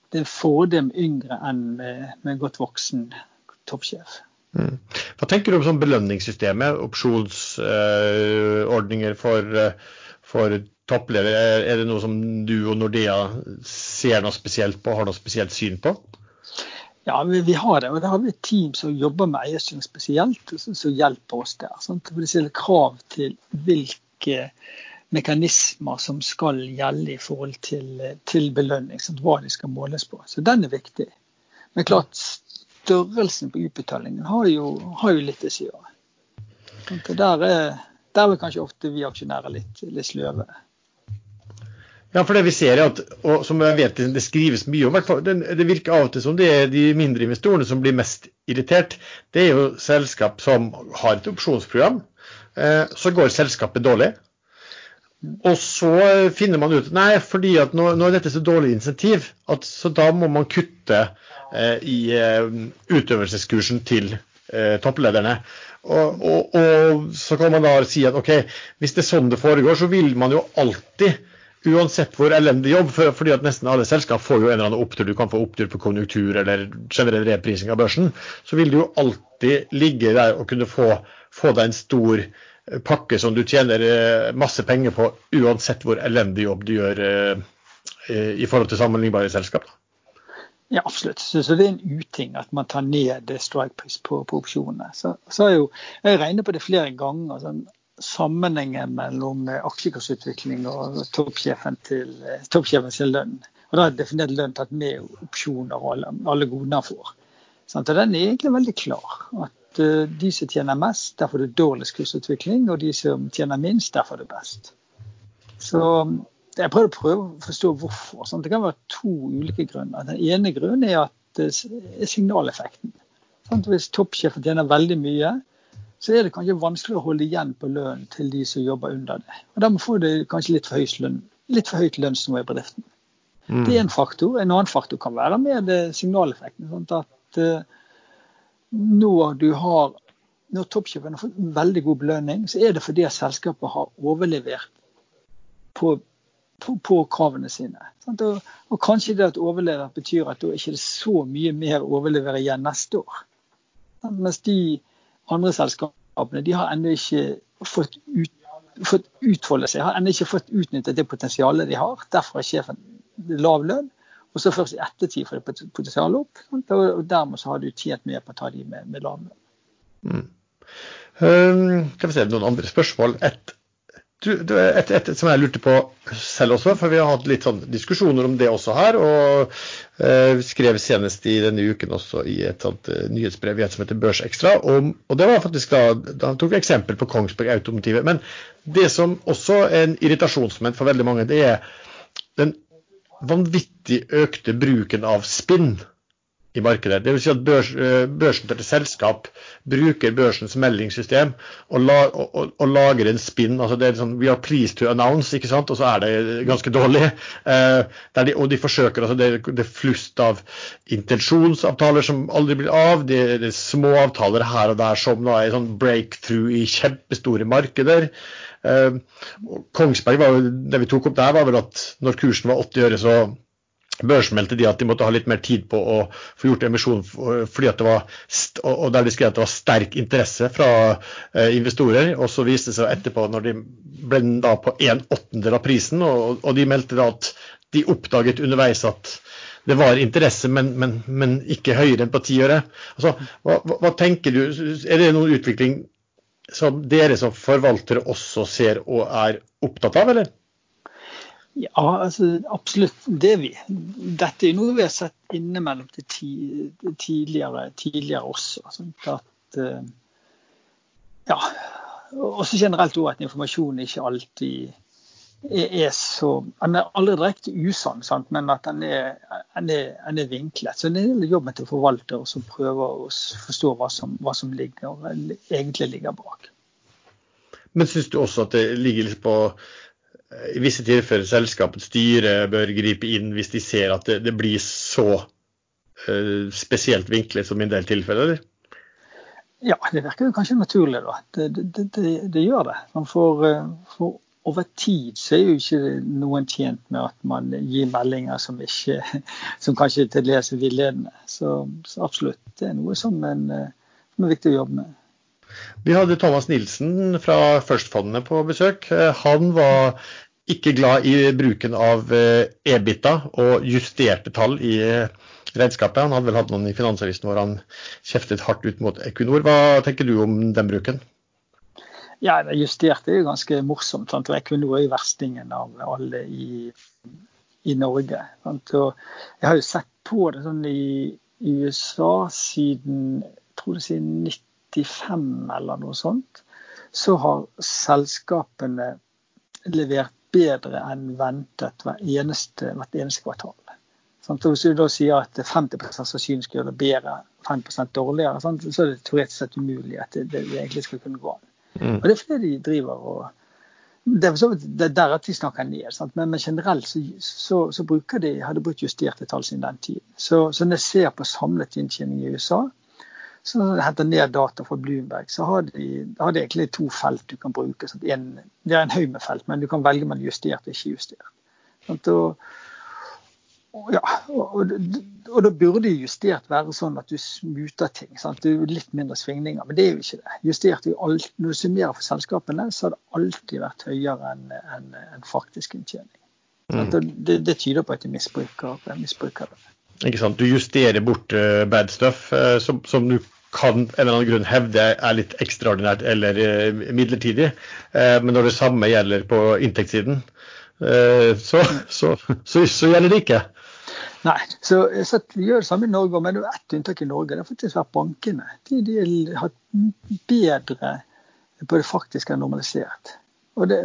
det er en fordel med yngre enn med, med godt voksen toppsjef. Mm. Hva tenker du om sånn belønningssystemet, opsjonsordninger uh, for, uh, for toppledere? Er det noe som du og Nordea ser noe spesielt på, har noe spesielt syn på? Ja, vi, har det. Og det har vi et team som jobber med eierstyring spesielt, som hjelper oss der. Sant? For det stiller krav til hvilke mekanismer som skal gjelde i forhold til, til belønning. Sant? Hva de skal måles på. Så den er viktig. Men klart, størrelsen på utbetalingen har jo, har jo litt å si. Der er, der er kanskje ofte vi aksjonærer litt, litt sløve. Ja, for det vi ser er at, og som jeg vet det skrives mye om, det, virker av og til som det er de mindre investorene som blir mest irritert. Det er jo selskap som har et opsjonsprogram. Eh, så går selskapet dårlig. Og så finner man ut nei, fordi at nå, nå er dette så dårlig insentiv, at, så da må man kutte eh, i eh, utøvelseskursen til topplederne. Og, og, og, så kan man da si at ok, hvis det er sånn det foregår, så vil man jo alltid uansett hvor elendig jobb, for, fordi at nesten alle selskap får jo en eller annen opptur. Du kan få opptur på konjunktur eller generell reprising av børsen. Så vil du jo alltid ligge der og kunne få, få deg en stor eh, pakke som du tjener eh, masse penger på, uansett hvor elendig jobb du gjør eh, i forhold til sammenlignbare selskap. Ja, absolutt. Så, så, det er en uting at man tar ned strikepris på, på opsjonene. Så, så jo, Jeg regner på det flere ganger. Sånn, sammenhengen mellom aksjekursutvikling og toppsjefen til, toppsjefens lønn. Og Da er definert lønn tatt med opsjoner og alle, alle godene han får. Og Den er egentlig veldig klar. At uh, de som tjener mest, der får du dårligst kursutvikling. Og de som tjener minst, der får du best. Så jeg å prøve å forstå hvorfor. Sant? Det kan være to ulike grunner. Den ene grunnen er at det er signaleffekten. Sant? Hvis toppsjefen tjener veldig mye, så er det kanskje vanskelig å holde igjen på lønnen til de som jobber under det. Og Dermed får de kanskje litt for høyt, lønn, litt for høyt lønnsnivå i bedriften. Mm. Det er en faktor. En annen faktor kan være med signaleffekten. Sånn at uh, når du har når toppsjefen har fått veldig god belønning, så er det fordi selskapet har overlevert på, på, på kravene sine. Og, og, kanskje det at overlever betyr at da er det ikke så mye mer å overlevere igjen neste år. Mens de andre selskapene de har ennå ikke fått, ut, fått utfolde seg, har ennå ikke fått utnyttet det potensialet de har. Derfor har sjefen lav lønn. Og så først i ettertid får de potensialet opp. Og dermed så har du tjent mer på å ta de med, med lav lønn. Mm. Um, kan vi se noen andre spørsmål? Et du, et, et, som jeg lurte på selv også, for vi har hatt litt sånn diskusjoner om det også her. Og eh, skrev senest i denne uken også i et sånt uh, nyhetsbrev et som heter Børsekstra. Og, og det var faktisk da, da tok vi eksempel på Kongsberg Automotive. Men det som også er en irritasjonsmoment for veldig mange, det er den vanvittig økte bruken av spinn i markedet. Det vil Si at børs, eh, et selskap bruker børsens meldingssystem og, la, og, og lager en spinn. altså det er sånn, We are pleased to announce, ikke sant? og så er det ganske dårlig. Eh, de, og de forsøker, altså Det, det er flust av intensjonsavtaler som aldri blir av. Det, det er små avtaler her og der som da er sånn breakthrough i kjempestore markeder. Eh, Kongsberg, var, det vi tok opp der, var vel at når kursen var 80 øre, så børsmeldte de at de måtte ha litt mer tid på å få gjort emisjon, fordi at det var, og der de skrev at det var sterk interesse fra eh, investorer. og Så viste det seg etterpå, når de ble da på en åttendel av prisen, og, og, de meldte da at de oppdaget underveis at det var interesse, men, men, men ikke høyere enn på ti øre. Altså, hva, hva, tenker du, Er det noen utvikling som dere som forvaltere også ser og er opptatt av, eller? Ja, altså, absolutt. Det er vi. Dette er noe vi har sett innimellom det tidligere, tidligere også. Sånn at, eh, ja. Også generelt også at informasjonen ikke alltid er, så Den er aldri direkte usann, men at den er, den er, den er vinklet. Så det er jobben til forvalter som prøver å forstå hva som, hva som ligger, egentlig ligger bak. Men syns du også at det ligger litt på i visse tilfeller selskapets styre bør gripe inn hvis de ser at det, det blir så uh, spesielt vinklet som i en del tilfeller? Ja, det virker jo kanskje naturlig, da. Det, det, det, det gjør det. For, for, over tid så er jo ikke noen tjent med at man gir meldinger som, ikke, som kanskje til dels er villedende. Så, så, absolutt, det er noe som, en, som er viktig å jobbe med. Vi hadde Thomas Nilsen fra Førstfondet på besøk. Han var ikke glad i bruken av EBITA og justerte tall i regnskapet. Han hadde vel hatt noen i Finansavisen hvor han kjeftet hardt ut mot Equinor. Hva tenker du om den bruken? Ja, det Justert er jo ganske morsomt. Sant? Equinor er jo verstingen av alle i, i Norge. Jeg har jo sett på det sånn i, i USA siden jeg tror det siden 95 eller noe sånt. Så har selskapene levert bedre enn ventet hvert eneste, hvert eneste kvartal. Sånn, hvis du da sier at 50 sannsynligvis skal gjøre det bedre, 5 dårligere, sånn, så er det teoretisk sett umulig at det, det, egentlig skal kunne gå an. Mm. Og Det er fordi de driver og Det er, så, det er der at de snakker ned, sant? Men, men generelt så, så, så, bruker de, har de brukt justerte tall siden den tiden. Så, så når jeg ser på samlet inntjening i USA, så når du henter ned data fra Bloomberg, så har de, har de egentlig to felt du kan bruke. En, det er en haug med felt, men du kan velge mellom justert og ikke justert. Sant? Og, ja, og, og, og, da burde justert være sånn at du smuter ting. Sant? Det er litt mindre svingninger, men det er jo ikke det. Justert alt, Når du summerer for selskapene, så har det alltid vært høyere enn en, en faktisk inntjening. Mm. Det, det, tyder på at de misbruker, misbruker, det. Ikke sant? Du justerer bort uh, bad stuff uh, som, som, du kan en eller annen grunn hevde er litt ekstraordinært eller uh, midlertidig, men når det samme gjelder på inntektssiden, så, så, så, så gjelder det ikke. Nei, så, så Vi gjør det samme i Norge, men det er ett unntak i Norge. Det har faktisk vært bankene. De, de har hatt bedre på det faktiske enn normalisert. Og det,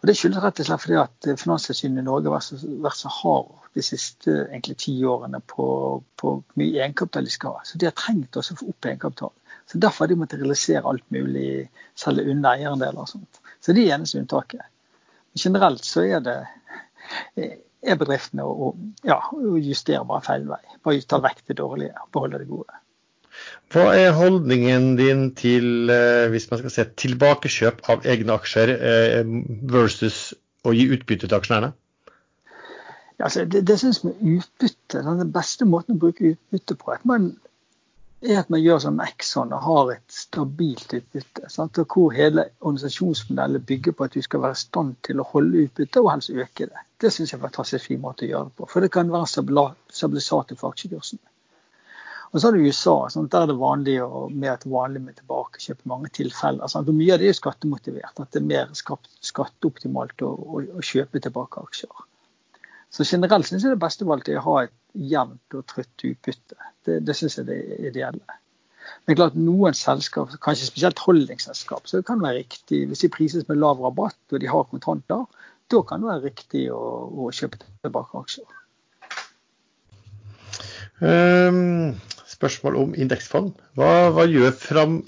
og det, skyldes rett og slett fordi at Finanstilsynet i Norge har vært så, så hard de siste egentlig ti årene på, på mye egenkapital de skal ha. Så de har trengt også å få opp egenkapital. Så Derfor har de måttet realisere alt mulig, selge unna eierandeler og sånt. Så det er eneste unntaket. Men generelt så er det er bedriftene å ja, justere bare feil vei. Bare ta vekk det dårlige og beholde det gode. Hva er holdningen din til eh, hvis man skal se tilbakekjøp av egne aksjer eh, versus å gi utbytte til aksjonærene? Altså, det det synes med utbytte, Den beste måten å bruke utbytte på at man er at man gjør som Exxon og har et stabilt utbytte. Sant? Og hvor hele organisasjonsmodellen bygger på at du skal være i stand til å holde utbytte og helst øke det. Det synes jeg er en fantastisk fin måte å gjøre det på. For det kan være stabilisator for aksjekursen. Og så har du USA. Sant? Der er det vanlig og mer vanlig med tilbakekjøp i mange tilfeller. Sant? Og mye av det er jo skattemotivert. At det er mer skatteoptimalt å, å, å kjøpe tilbake aksjer. Så generelt syns jeg det beste valget er å ha et jevnt og trøtt utbytte. Det, det syns jeg det er ideelle. Men klart noen selskap, kanskje spesielt holdingselskap, så det kan være riktig hvis de prises med lav rabatt og de har kontanter, da kan det være riktig å, å kjøpe tilbake aksjer. Um, spørsmål om indeksfond. Hva, hva gjør fram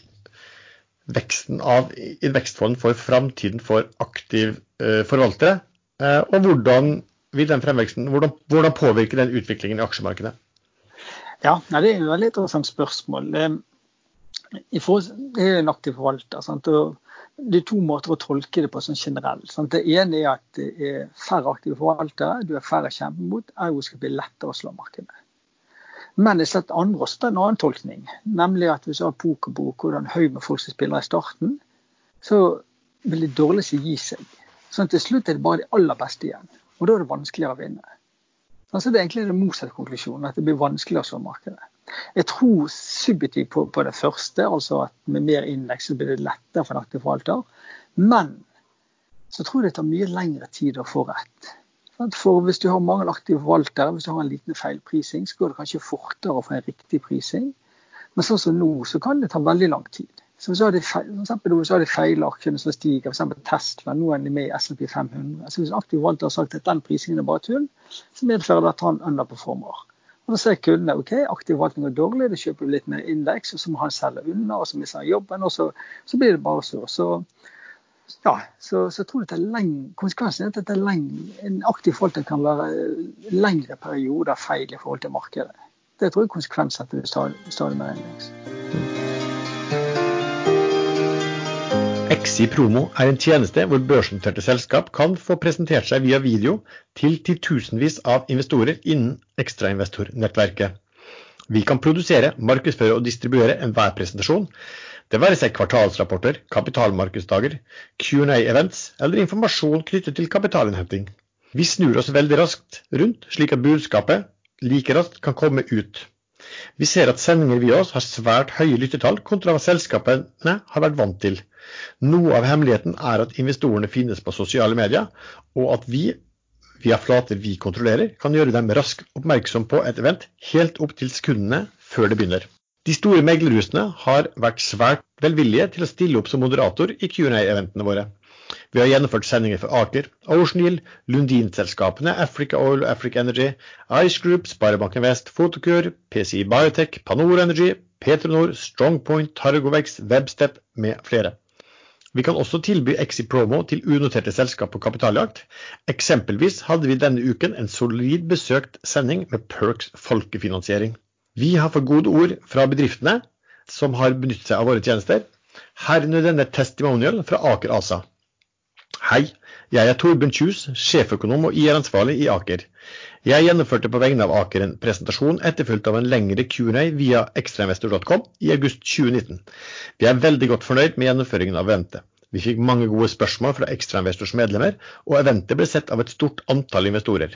veksten av indeksfond for framtiden for aktiv uh, forvaltere? Uh, og hvordan vil den fremveksten, hvordan, hvordan påvirker den utviklingen i aksjemarkedet? Ja, Det er et veldig interessant spørsmål. I forhold, Det er en aktiv forvalter. Sant? og det er to måter å tolke det på sånn generelt. Sant? Det ene er at det er færre aktive forvaltere, du er færre å kjempe mot, ergo skal det bli lettere å slå markedet. Men jeg er andre også en annen tolkning, nemlig at hvis du har pokerbok og det er en haug med folk som spiller i starten, så vil det dårligste gi seg. Sånn til slutt er det bare de aller beste igjen. Og da er det vanskeligere å vinne. Altså det er egentlig den motsatte konklusjonen, at det blir vanskeligere å slå markedet. Jeg tror subjektivt på, på, det første, altså at med mer indeks så blir det lettere for en aktiv forvalter. Men så tror jeg det tar mye lengre tid å få rett. For Hvis du har mange aktive forvaltere, hvis du har en liten feilprising, så går det kanskje fortere å få en riktig prising. Men sånn som nå, så kan det ta veldig lang tid. Så hvis så har de feil aksjene som stiger, f.eks. Tesla. Nå er de med i SMP 500. Så Hvis en aktiv forvalter har sagt at den prisingen er bare tull, så medfører det at han underperformer. Og Da ser kundene ok, aktiv forvaltning er dårlig, da kjøper du litt mer indeks, og så må han selge unna, og så mister han jobben, og så, så blir det bare så. så ja, så, så tror jeg at er lenge, konsekvensen er at det er lenge, en aktiv forvalter kan være lengre perioder feil i forhold til markedet. Det tror jeg konsekvensen er du stadig mer innenriks. XI Promo er en tjeneste hvor børsnoterte selskap kan få presentert seg via video til titusenvis av investorer innen ekstrainvestornettverket. Vi kan produsere, markedsføre og distribuere enhver presentasjon, det være seg kvartalsrapporter, kapitalmarkedsdager, Q&A-events eller informasjon knyttet til kapitalinnhenting. Vi snur oss veldig raskt rundt, slik at budskapet like raskt kan komme ut. Vi ser at sendinger via oss har svært høye lyttetall kontra hva selskapene har vært vant til. Noe av hemmeligheten er at investorene finnes på sosiale medier, og at vi via flater vi kontrollerer, kan gjøre dem raskt oppmerksom på et event helt opp til sekundene før det begynner. De store meglerhusene har vært svært velvillige til å stille opp som moderator i Q&A-eventene våre. Vi har gjennomført sendinger for Aker, Ocean Lundin-selskapene Africa Oil og Africa Energy, Ice Group, Sparebanken Vest, Fotokur, PCI Biotech, Panor Energy, Petronor, Strongpoint, Targovex, Webstep med flere. Vi kan også tilby Exi Promo til unoterte selskap på kapitaljakt. Eksempelvis hadde vi denne uken en solid besøkt sending med Perks folkefinansiering. Vi har fått gode ord fra bedriftene som har benyttet seg av våre tjenester. Herunder denne testimonial fra Aker ASA. Hei, jeg er Torbjørn Kjus, sjeføkonom og IR-ansvarlig i Aker. Jeg gjennomførte på vegne av Aker en presentasjon etterfulgt av en lengre Q&A via ekstrainvestor.com i august 2019. Vi er veldig godt fornøyd med gjennomføringen av eventet. Vi fikk mange gode spørsmål fra ekstrainvestors medlemmer, og eventet ble sett av et stort antall investorer.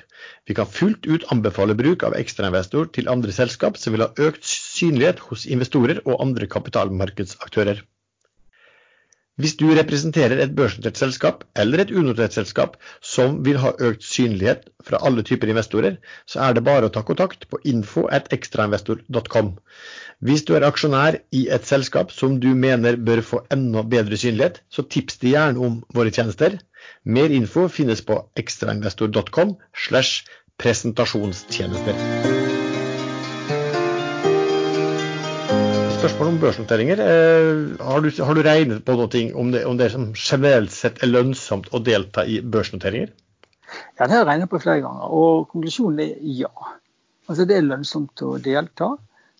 Vi kan fullt ut anbefale bruk av ekstrainvestor til andre selskap som vil ha økt synlighet hos investorer og andre kapitalmarkedsaktører. Hvis du representerer et børsnotert selskap eller et unotert selskap som vil ha økt synlighet fra alle typer investorer, så er det bare å ta kontakt på info.ekstrainvestor.com. Hvis du er aksjonær i et selskap som du mener bør få enda bedre synlighet, så tips de gjerne om våre tjenester. Mer info finnes på ekstrainvestor.com slash presentasjonstjenester. Spørsmål om børsnoteringer. Eh, har du, har du regnet på noe om det, om det generelt sett er lønnsomt å delta i børsnoteringer? Ja, det har jeg regnet på flere ganger, og konklusjonen er ja. Altså Det er lønnsomt å delta.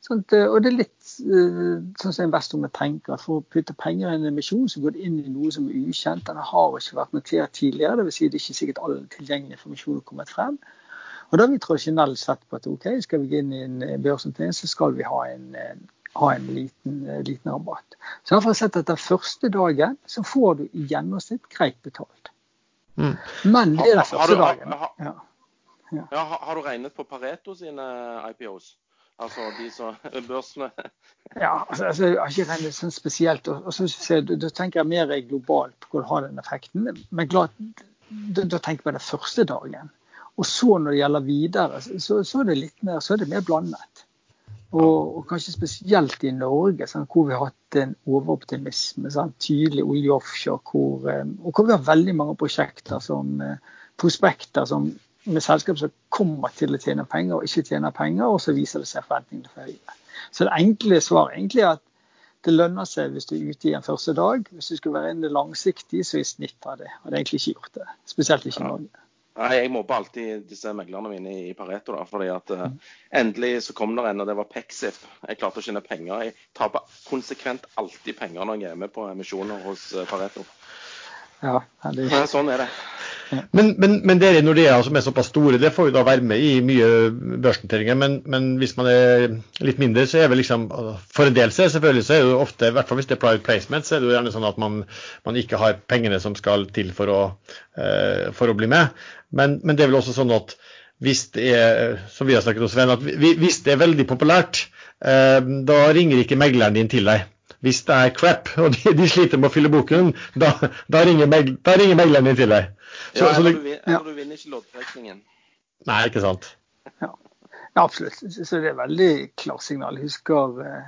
Sånt, og det er litt eh, sånn som investorene tenker, for å putte penger i en emisjon, så går det inn i noe som er ukjent. Den har ikke vært notert tidligere, dvs. Si det er ikke sikkert all tilgjengelig informasjon har kommet frem. Og da har vi tradisjonelt sett på at ok, skal vi gå inn i en børsnotering, så skal vi ha en, ha en liten, eh, liten rabatt. Så jeg har sett at den første dagen så får du i gjennomsnitt greit betalt. Mm. Men det er den første dagen. Har, ja. Ja. Ja, har, du regnet på Pareto sine IPOs? Altså de som børsene Ja, altså, altså, jeg har ikke regnet sånn spesielt. og, og så, Da tenker jeg mer globalt på hvor har den effekten. Men klart, da, da tenker jeg på den første dagen. Og så når det gjelder videre, så, så, er det litt mer, så er det mer blandet. Og, og, kanskje spesielt i Norge, sant, hvor vi har hatt en overoptimisme. Sant, tydelig olje offshore, hvor, eh, og hvor vi har veldig mange prosjekter som eh, prospekter som, med selskap som kommer til å tjene penger og ikke tjener penger, og så viser det seg forventningene for høye. Så det enkle svaret egentlig er at det lønner seg hvis du er ute i en første dag. Hvis du skal være inne langsiktig, så i snitt av det. Og det er egentlig ikke gjort det. Spesielt ikke i Norge. Nei, Jeg mobber alltid disse meglerne mine i Pareto. da, fordi at uh, Endelig så kom det en, og det var Pexif. Jeg klarte å tjene penger. Jeg taper konsekvent alltid penger når jeg er med på emisjoner hos uh, Pareto. Ja, det... Sånn er det. Men, men, men dere Nordea som er såpass store, det får jo da være med i mye børsnoteringer. Men, men, hvis man er litt mindre, så er vel liksom For en del så er selvfølgelig så er det ofte, i hvert fall hvis det er private placement, så er det jo gjerne sånn at man, man ikke har pengene som skal til for å, uh, for å bli med. Men, men, det er vel også sånn at hvis det er, som vi har snakket om Sven, at hvis det er veldig populært, uh, da ringer ikke megleren din til deg hvis det er crap og de, de, sliter med å fylle boken, da, da ringer, meg, da ringer megleren din til deg. Så, ja, eller, du, eller du vinner ikke loddtrekningen. Nei, ikke sant. Ja. ja. absolutt. Så det er veldig klarsignal. Jeg husker eh,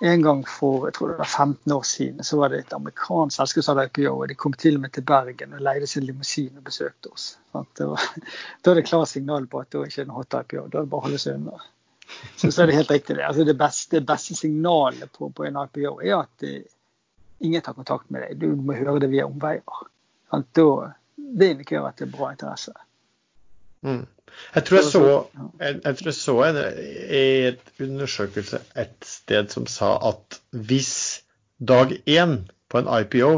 en gang for jeg tror det var 15 år siden så var det et amerikansk selskap som hadde IPO. og De kom til og med til Bergen og leide sin limousin og besøkte oss. Var, da er det klart signal på at det ikke er en hot IPO. Da er det bare å holde seg unna. Så, så er det helt riktig. det. Altså det, beste, det beste signalet på, på, en IPO er at det, ingen tar kontakt med deg, du må høre det via omveier. Da, det indikerer at det er bra interesse. Mm. Jeg tror jeg så, jeg, jeg tror jeg så en, et undersøkelse et sted som sa at hvis dag én på en IPO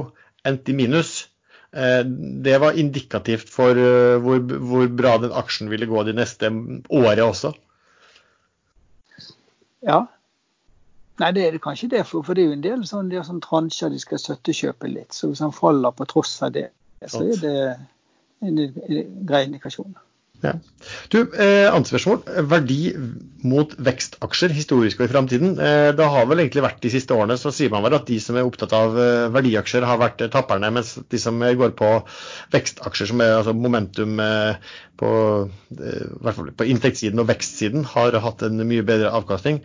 endte i minus, eh, det var indikativt for eh, hvor, hvor, bra den aksjen ville gå de neste året også. Ja. Nei, det er det kanskje det, for, for det er jo en del sånn, de sånn transjer de skal støttekjøpe litt. Så hvis han faller på tross av det, så er det en grei indikasjon. Ja. Du, eh, Annet spørsmål. Verdi mot vekstaksjer, historisk og i framtiden. Eh, det har vel egentlig vært de siste årene, så sier man vel at de som er opptatt av eh, verdiaksjer, har vært eh, tapperne, mens de som går på vekstaksjer, som er altså momentum eh, på, eh, på inntektssiden og vekstsiden, har hatt en mye bedre avkastning.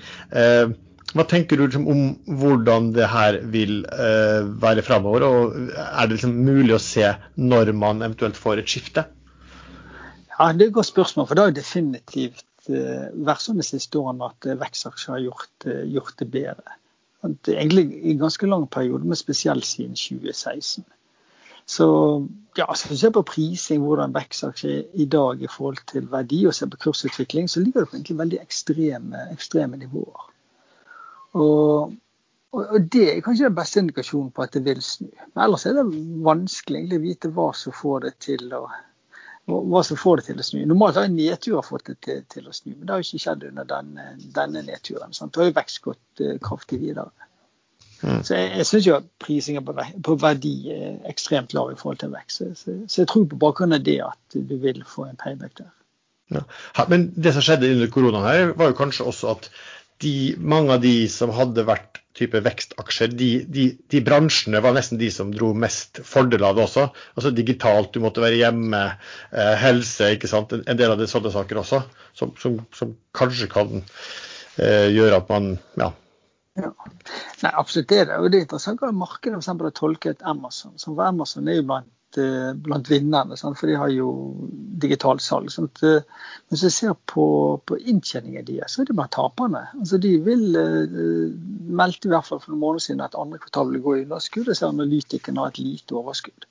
Hva tenker du liksom, om hvordan det her vil være framover, og er det liksom mulig å se når man eventuelt får et skifte? Ja, Det er et godt spørsmål. for Det har definitivt uh, vært sånn de siste årene at uh, vekstaksjer har gjort, uh, gjort, det bedre. Det egentlig i ganske lang periode, men spesielt siden 2016. Så ja, så hvis du ser på prising, hvordan vekstaksjer er i dag i forhold til verdi, og ser på kursutvikling, så ligger det på egentlig veldig ekstreme, ekstreme nivåer. Og, og, det er kanskje den beste indikasjonen på at det vil snu. Men ellers er det vanskelig å vite hva som får det til å hva som får det til å snu. Normalt har nedturer fått det til, til, å snu, men det har jo ikke skjedd under denne, denne nedturen. Sant? Det har jo vekst gått uh, kraftig videre. Mm. Så jeg, jeg syns jo at prisingen på, på, verdi er ekstremt lav i forhold til vekst. Så, så, så, jeg tror på bakgrunn av det at du vil få en payback der. Ja. Men det som skjedde under koronaen her, var jo kanskje også at de, mange av de som hadde vært type vekstaksjer, de, de, de, bransjene var nesten de som dro mest fordel av det også. Altså digitalt, du måtte være hjemme, eh, helse, ikke sant. En del av det sånne saker også, som, som, som kanskje kan eh, gjøre at man ja. ja. Nei, absolutt det er det. Og det er interessant hva markedet for har tolket Amazon. Som for Amazon er jo blant Eh, blant vinnerne, sant? for de har jo digitalt salg. Sant? Eh, men hvis jeg ser på, på inntjeningen deres, så er det blant taperne. Altså, de vil uh, meldte i hvert fall for noen måneder siden at andre kvartal vil gå i underskudd. og så analytikerne har et lite overskudd.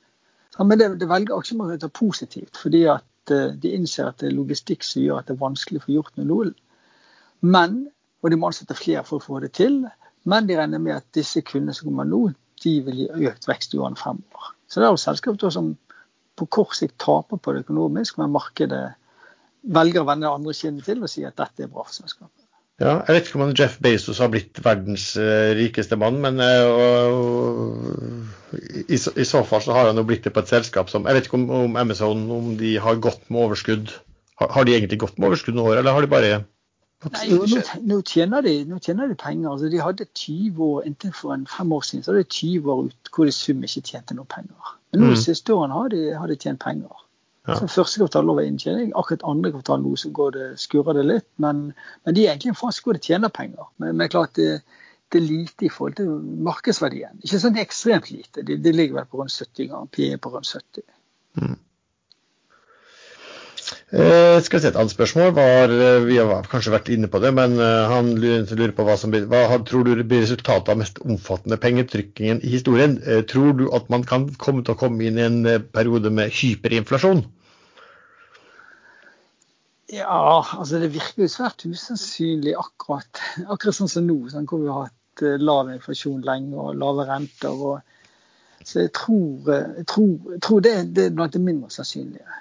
Så, men det, det velger aksjemarkedet positivt, fordi at de innser at det er logistikk som gjør at det er vanskelig å få gjort noe. Men, og de må ansette flere for å få det til, men de regner med at disse kundene som kommer nå, de vil gi økt vekst i årene fremover. Så det er jo selskap som på kort sikt taper på det økonomisk, men markedet velger å vende det andre kinnet til og si at dette er bra for selskapet. Ja, jeg vet ikke om Jeff Bezos har blitt verdens uh, rikeste mann, men øh, i, i, så fall så har han jo blitt det på et selskap som Jeg vet ikke om, om Amazon om de har gått med overskudd. Har, har de egentlig gått med overskudd noen år, eller har de bare jo, nå, nå, tjener de, nå, tjener de, penger. Altså, de hadde 20 år, Inntil for en fem år siden så hadde de 20 år ut hvor de sum ikke tjente noe penger. Men nå mm. de siste årene har de, har de tjent penger. Ja. Så Første kvartal var inntjening. Akkurat andre kvartal nå så går det, skurrer det litt. Men, men de er egentlig en fase hvor de tjener penger. Men, men klart det, det, er lite i forhold til markedsverdien. Ikke sånn ekstremt lite. Det de ligger vel på rundt 70 ganger. PE på rundt 70. Mm. Eh, skal vi se, Et annet spørsmål var eh, Vi har kanskje vært inne på det, men eh, han lurer på hva som blir, hva tror du blir resultatet av mest omfattende pengetrykkingen i historien. Eh, tror du at man kan komme til å komme inn i en eh, periode med hyperinflasjon? Ja, altså det virker jo svært usannsynlig akkurat, akkurat sånn som nå, sånn, hvor vi har hatt lav inflasjon lenge og lave renter. Og, så jeg tror, jeg tror, jeg tror det, det er blant det mindre sannsynlige.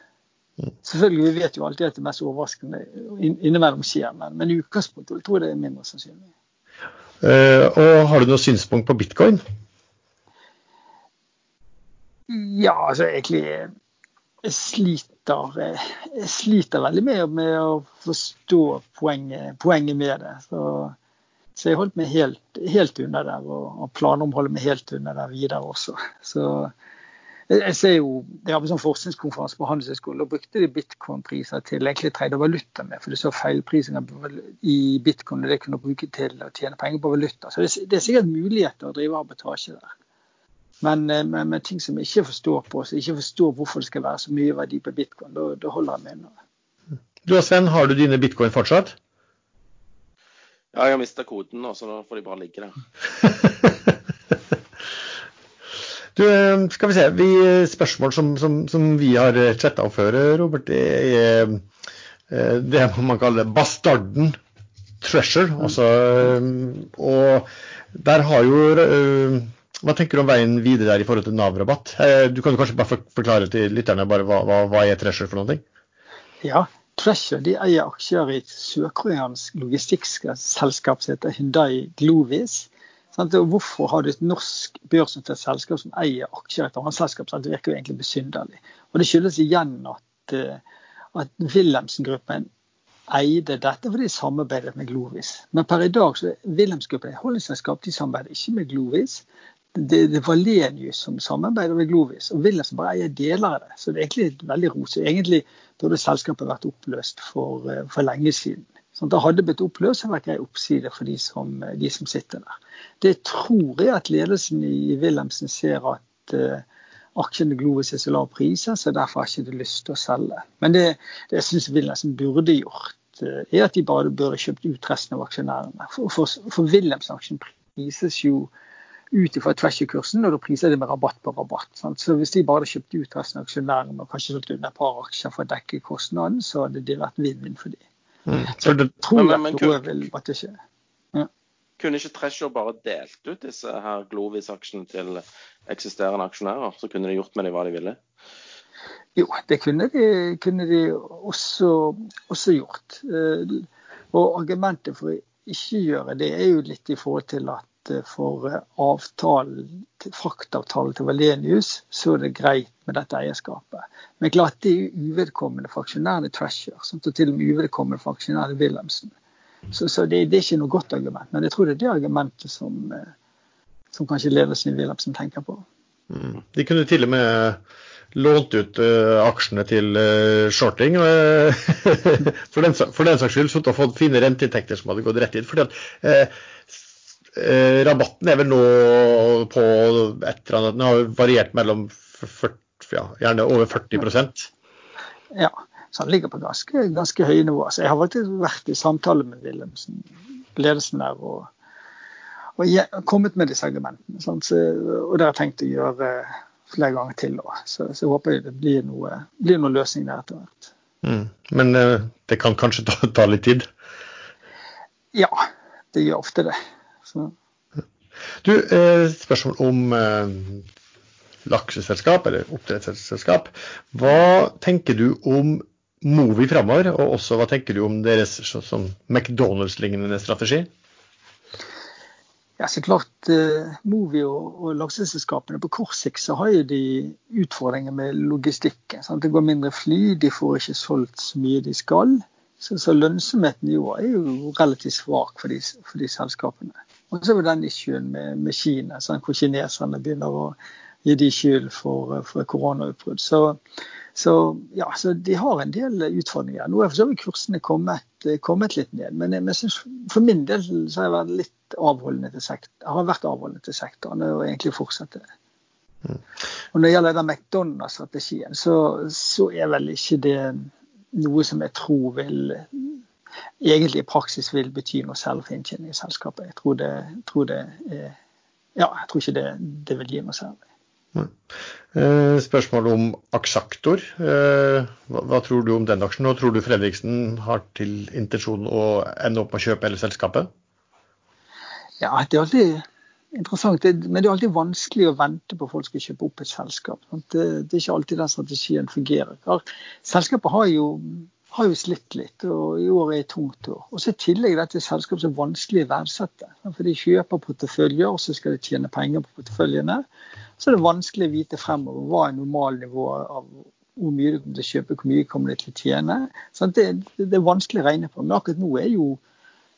Selvfølgelig, Vi vet jo alltid at det mest overraskende innimellom skjer, men, men i utgangspunktet tror jeg det er mindre sannsynlig. Uh, og Har du noe synspunkt på bitcoin? Ja, altså egentlig Jeg sliter, jeg sliter veldig med, med å forstå poenget, poenget med det. Så, så, jeg holdt meg helt, helt unna der, og, og planer om å holde meg helt unna der videre også. Så jeg ser jo, jeg har en sånn forskningskonferanse på Handelshøyskolen. og brukte de bitcoin-priser til egentlig trade valuta med. For du så feilprisinger i bitcoin og det kunne bruke til å tjene penger på valuta. Så det, det er sikkert muligheter å drive arbitrasje der. Men men, med, med, ting som jeg ikke forstår på, så jeg ikke forstår hvorfor det skal være så mye verdi på bitcoin, da, da holder jeg med unna. Du og Sven, har du dine bitcoin fortsatt? Ja, jeg har mista koden nå, så da får de bare ligge der. Du, skal vi se. Vi, spørsmål som, som, som vi har chatta om før, Robert, det er det man kaller bastarden treasure. Altså, og der har jo Hva tenker du om veien videre der i forhold til Nav-rabatt? Du kan kanskje bare forklare til lytterne bare hva, hva, hva er treasure for noe? Ja, Treasure de eier aksjer i et sørkoreansk logistikkselskap som heter Hyundai Glovis. Og hvorfor har du et norsk børsnotert selskap som eier aksjer i et annet selskap? Det virker jo egentlig besynderlig. Og Det skyldes igjen at, eh, at Wilhelmsen-gruppen eide dette fordi de samarbeidet med Glovis. Men per i dag så er Wilhelmsen-gruppen et holdningsselskap, de samarbeider ikke med Glovis det, det var Lenius som samarbeider med Glovis, og Wilhelmsen bare eier deler av det. Så det er egentlig veldig rosig. Egentlig burde selskapet vært oppløst for, eh, for lenge siden. Sånn, det hadde blitt oppløst vært grei oppside for de som, de som, sitter der. Det tror jeg at ledelsen i Wilhelmsen ser at uh, aksjene Glovis er så lav priser, så derfor har ikke de lyst til å selge. Men det, det jeg syns Wilhelmsen burde gjort, uh, er at de bare burde kjøpt ut resten av aksjonærene. For, for, for Wilhelmsen-aksjen prises jo ut ifra trashy-kursen, og da priser de med rabatt på rabatt. Sant? Så hvis de bare hadde kjøpt ut resten av aksjonærene og kanskje solgt under et par aksjer for å dekke kostnaden, så hadde det vært vinn-vinn for dem. Mm. Så det tror men, men, at noe vil måtte skje. Ja. Kunne ikke Treasure bare delt ut disse her Glovis-aksjene til eksisterende aksjonærer? Så kunne de gjort med dem hva de ville? Jo, det kunne de, kunne de også, også, gjort. Eh, og argumentet for å ikke gjøre det er jo litt i forhold til at for eh, avtalen, fraktavtalen til Valenius, så er det greit med dette eierskapet. Men klart det er uvedkommende for aksjonærene Trasher, og til og med uvedkommende for aksjonærene Wilhelmsen. Så, så det, det, er ikke noe godt argument. Men jeg tror det er det argumentet som, eh, som kanskje ledelsen i Wilhelmsen tenker på. Mm. De kunne til og med lånt ut uh, aksjene til uh, shorting. Uh, for, den, for den saks skyld de hadde fått fine renteinntekter som hadde gått rett inn. fordi at Eh, rabatten er vel nå på et eller annet Den har variert mellom 40, ja, gjerne over 40% Ja, så han ligger på ganske, ganske høye nivåer. Så jeg har faktisk vært i samtale med Wilhelmsen, ledelsen der, og, og jeg, kommet med disse argumentene. Så, og det har jeg tenkt å gjøre flere ganger til. Så, så, jeg håper det blir noe, blir noen løsning der etter hvert. Mm. Men uh, det kan kanskje ta, ta litt tid? Ja, det gjør ofte det. Så. Du, eh, spørsmål om eh, lakseselskap eller oppdrettsselskap. Hva tenker du om Movi framover, og også hva tenker du om deres McDonald's-lignende strategi? Ja, så klart eh, Movi og, og lakseselskapene På kort sikt så har jo de utfordringer med logistikken. Sant? Det går mindre fly, de får ikke solgt så mye de skal. Så, så lønnsomheten i år er jo relativt svak for de, for de selskapene. Og så er det den issuen med, med Kina, sånn, hvor kineserne begynner å gi de skyld for, for koronautbrudd. Så, så, ja, så de har en del utfordringer. Nå er for så vidt kursene kommet, kommet, litt ned, men, men synes, for min del så har jeg vært litt avholdende til sektoren. har vært avholdende til sektoren og egentlig fortsetter det. Mm. Og Når det gjelder den McDonald's-strategien, så, så er vel ikke det noe som jeg tror vil egentlig i praksis vil bety noe selv for inntjening i selskapet. Jeg tror, det, tror det er, ja, jeg tror ikke det, det, vil gi noe særlig. Eh, spørsmål om Aksaktor. Eh, hva, hva, tror du om den aksjen? Og tror du Fredriksen har til intensjon å ende opp med å kjøpe hele selskapet? Ja, det er alltid interessant. Men det er alltid vanskelig å vente på at folk skal kjøpe opp et selskap. Det, det er ikke alltid den strategien fungerer. Selskapet har jo har jo slitt litt, og i år er et tungt år. Og så I tillegg dette selskapet selskap som er vanskelig å verdsette. For de kjøper porteføljer, og så skal de tjene penger på porteføljene. Så er det vanskelig å vite fremover hva er normalnivået av hvor mye du kommer til å kjøpe, hvor mye kommer du til å tjene. Så det, det, er vanskelig å regne på. Men akkurat nå er jo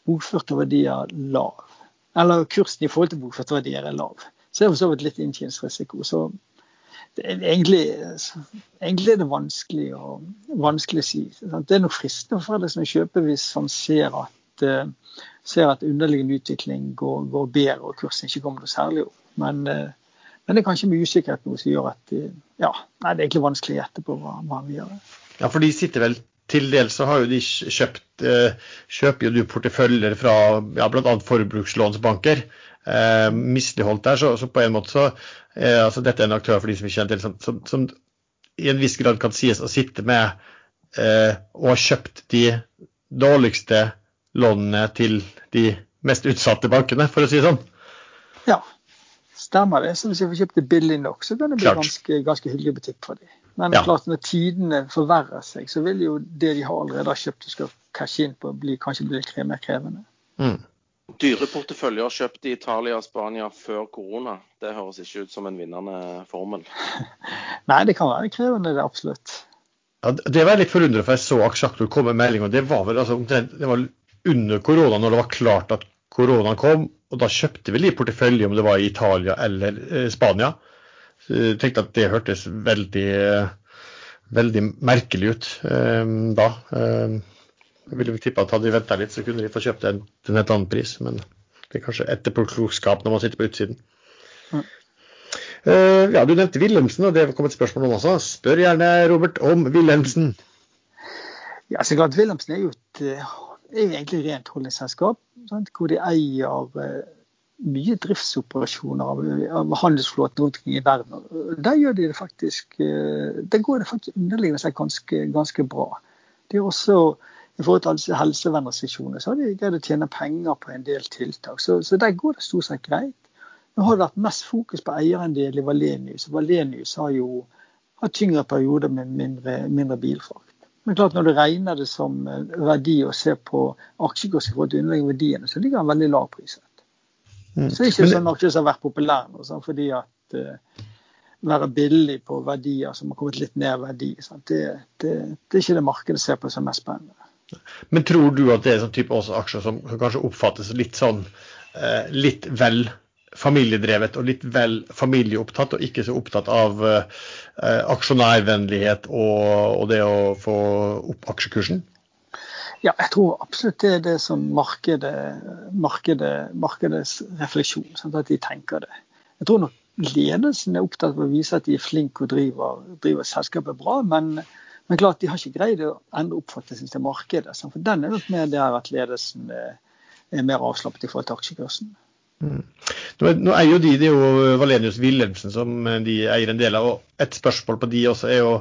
bokførte verdier lav. Eller kursen i forhold til bokførte verdier er lav. Så det er for så vidt litt inntjeningsrisiko. Så egentlig, egentlig, er det vanskelig å, vanskelig å si. Det er nok fristende for foreldre å kjøpe hvis han ser at, uh, ser at underliggende utvikling går, går, bedre og kursen ikke kommer noe særlig opp. Men, uh, men, det er kanskje mye usikkerhet noe som gjør at uh, ja, nei, det er egentlig vanskelig å gjette på hva, han vil gjøre. Ja, for de sitter vel til dels så har jo de kjøpt kjøper jo du porteføljer fra ja, bl.a. forbrukslånsbanker. Eh, misligholdt der, så, så, på en måte så eh, altså Dette er en aktør for de som ikke kjenner til, som, som, som, i en viss grad kan sies å sitte med eh, og ha kjøpt de dårligste lånene til de mest utsatte bankene, for å si det sånn. Ja, stemmer det. Så hvis jeg får kjøpt det billig nok, så kan det bli ganske, ganske hyggelig butikk for dem. Men ja. klart når tidene forverrer seg, så vil jo det de har allerede har kjøpt og skal cashe inn på, bli, kanskje bli mer krevende. Mm. Dyre porteføljer kjøpt i Italia og Spania før korona. Det høres ikke ut som en vinnende formel. Nei, det kan være krevende, det absolutt. Ja, det var jeg litt forundret for jeg så Aksjaktor komme med melding. og Det var vel altså, det var under korona, når det var klart at koronaen kom. og Da kjøpte vi litt portefølje om det var i Italia eller eh, Spania. Jeg tenkte at det hørtes veldig, veldig merkelig ut eh, da. Eh, jeg ville tippe at hadde de venta litt, så kunne de få kjøpt den til en helt annen pris. Men det er kanskje etterpåklokskap når man sitter på utsiden. Mm. Uh, ja, Du nevnte Wilhelmsen, og det kom et spørsmål om også. Spør gjerne Robert om Wilhelmsen. Ja, så klart Wilhelmsen er jo et er jo egentlig rent holdningsselskap, sant? hvor de eier mye driftsoperasjoner av, av handelsflåten rundt omkring i verden. Der gjør de det faktisk uh, Der går det faktisk underliggende seg ganske, ganske bra. De har også i forhold til helsevernrestriksjoner, så har de greid å tjene penger på en del tiltak. Så, så der går det stort sett greit. Nå har det vært mest fokus på eierandel i Valenius. Valenius har jo hatt tyngre perioder med mindre, mindre bilfrakt. Men klart når du regner det som eh, verdi og ser på aksjekurs i forhold til underliggende verdiene, så ligger den veldig lav priset. Mm. Så det er ikke sånn aksjer som har vært populære nå, fordi at uh, være billig på verdier som har kommet litt ned i verdi. Det, det, det, er ikke det markedet ser på som mest spennende. Men tror du at det er sånn type også aksjer som kanskje oppfattes litt sånn uh, litt vel familiedrevet og litt vel familieopptatt, og ikke så opptatt av uh, aksjonærvennlighet og, og, det å få opp aksjekursen? Ja, jeg tror absolutt det er det som markedet, markedet, markedets refleksjon. Sånn at de tenker det. Jeg tror nok ledelsen er opptatt av å vise at de er flinke og driver, driver selskapet bra. men men klart, de har ikke greid å endre oppfattelsen til markedet. For den er nok mer der at ledelsen er, er mer avslappet i forhold til aksjekursen. Mm. Nå er jo de, Det er jo Valenius Wilhelmsen som de eier en del av. og Et spørsmål på de også er jo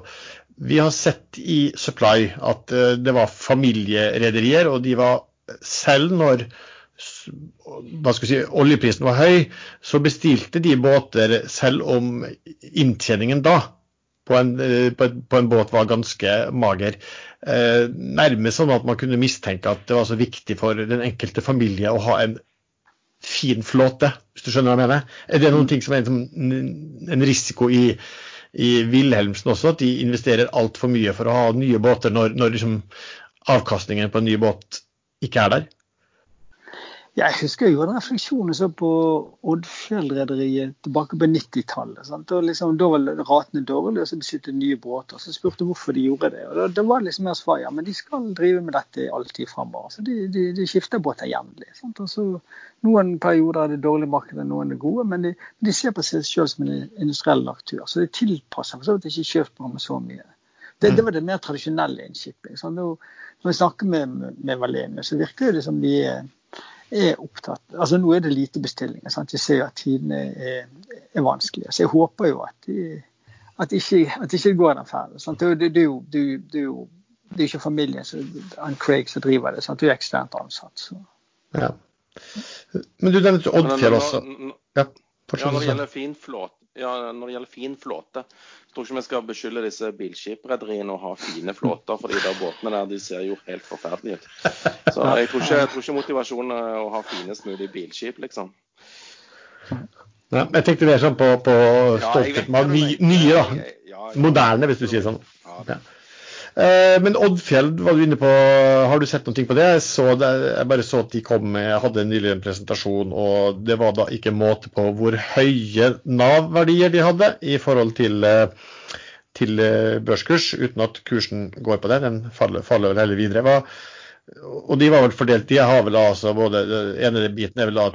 Vi har sett i Supply at eh, det var familierederier, og de var selv når hva skal si, oljeprisen var høy, så bestilte de båter selv om inntjeningen da på en, eh, på, en, båt var ganske mager. Eh, nærmest sånn at man kunne mistenke at det var så viktig for den enkelte familie å ha en fin flåte, hvis du skjønner hva jeg mener. Er det noen ting som er en, en risiko i, i Wilhelmsen også, at de investerer altfor mye for å ha nye båter når, når liksom avkastningen på en ny båt ikke er der? Jeg husker jeg gjorde refleksjoner så på Oddfjell-rederiet tilbake på 90-tallet. Liksom, da var ratene dårlige, og så beskyttet nye båter. Så spurte hvorfor de gjorde det. og da, da var det liksom mer svar ja, men de skal drive med dette alltid framover. Så de, de, de skifter båter jevnlig. Noen perioder er det dårlig marked, noen er gode, men de, de ser på seg selv som en industriell aktør. Så de tilpasser for så vidt ikke kjøpsprogrammet så mye. Det, det, var det mer tradisjonelle innskipping. Når vi snakker med, med Valene, så virker det som de er er opptatt altså Nå er det lite bestillinger. Sant? Jeg ser at tidene er, er vanskelige. Så jeg håper jo at, de, at, ikke, at det ikke går den ferden. Det, det, det, det, er jo det er ikke familien som Craig som driver det. Sant? Du er eksternt ansatt. Så. Ja. Men du nevnte Oddfjell også. Ja, ja, når det gjelder fin flåte, ja, når det gjelder fin flåte, jeg tror ikke vi skal beskylde disse bilskiprederiene å ha fine flåter, for de der båtene der de ser jo helt forferdelige ut. Så jeg tror ikke, jeg tror ikke motivasjonen er å ha finest mulig bilskip, liksom. Ja, jeg tenkte mer sånn på, på stolthet med nye, da. Moderne, hvis du sier sånn. Ja. Eh, men Oddfjell var du inne på, har du sett noe på det? Jeg, det? jeg, bare så at de kom med, hadde nylig en presentasjon, og det var da ikke måte på hvor høye Nav-verdier de hadde i forhold til, eh, til eh, børskurs, uten at kursen går på det. Den faller, faller vel heller videre. Hva, og de var vel fordelt, de har vel altså både, ene biten er vel da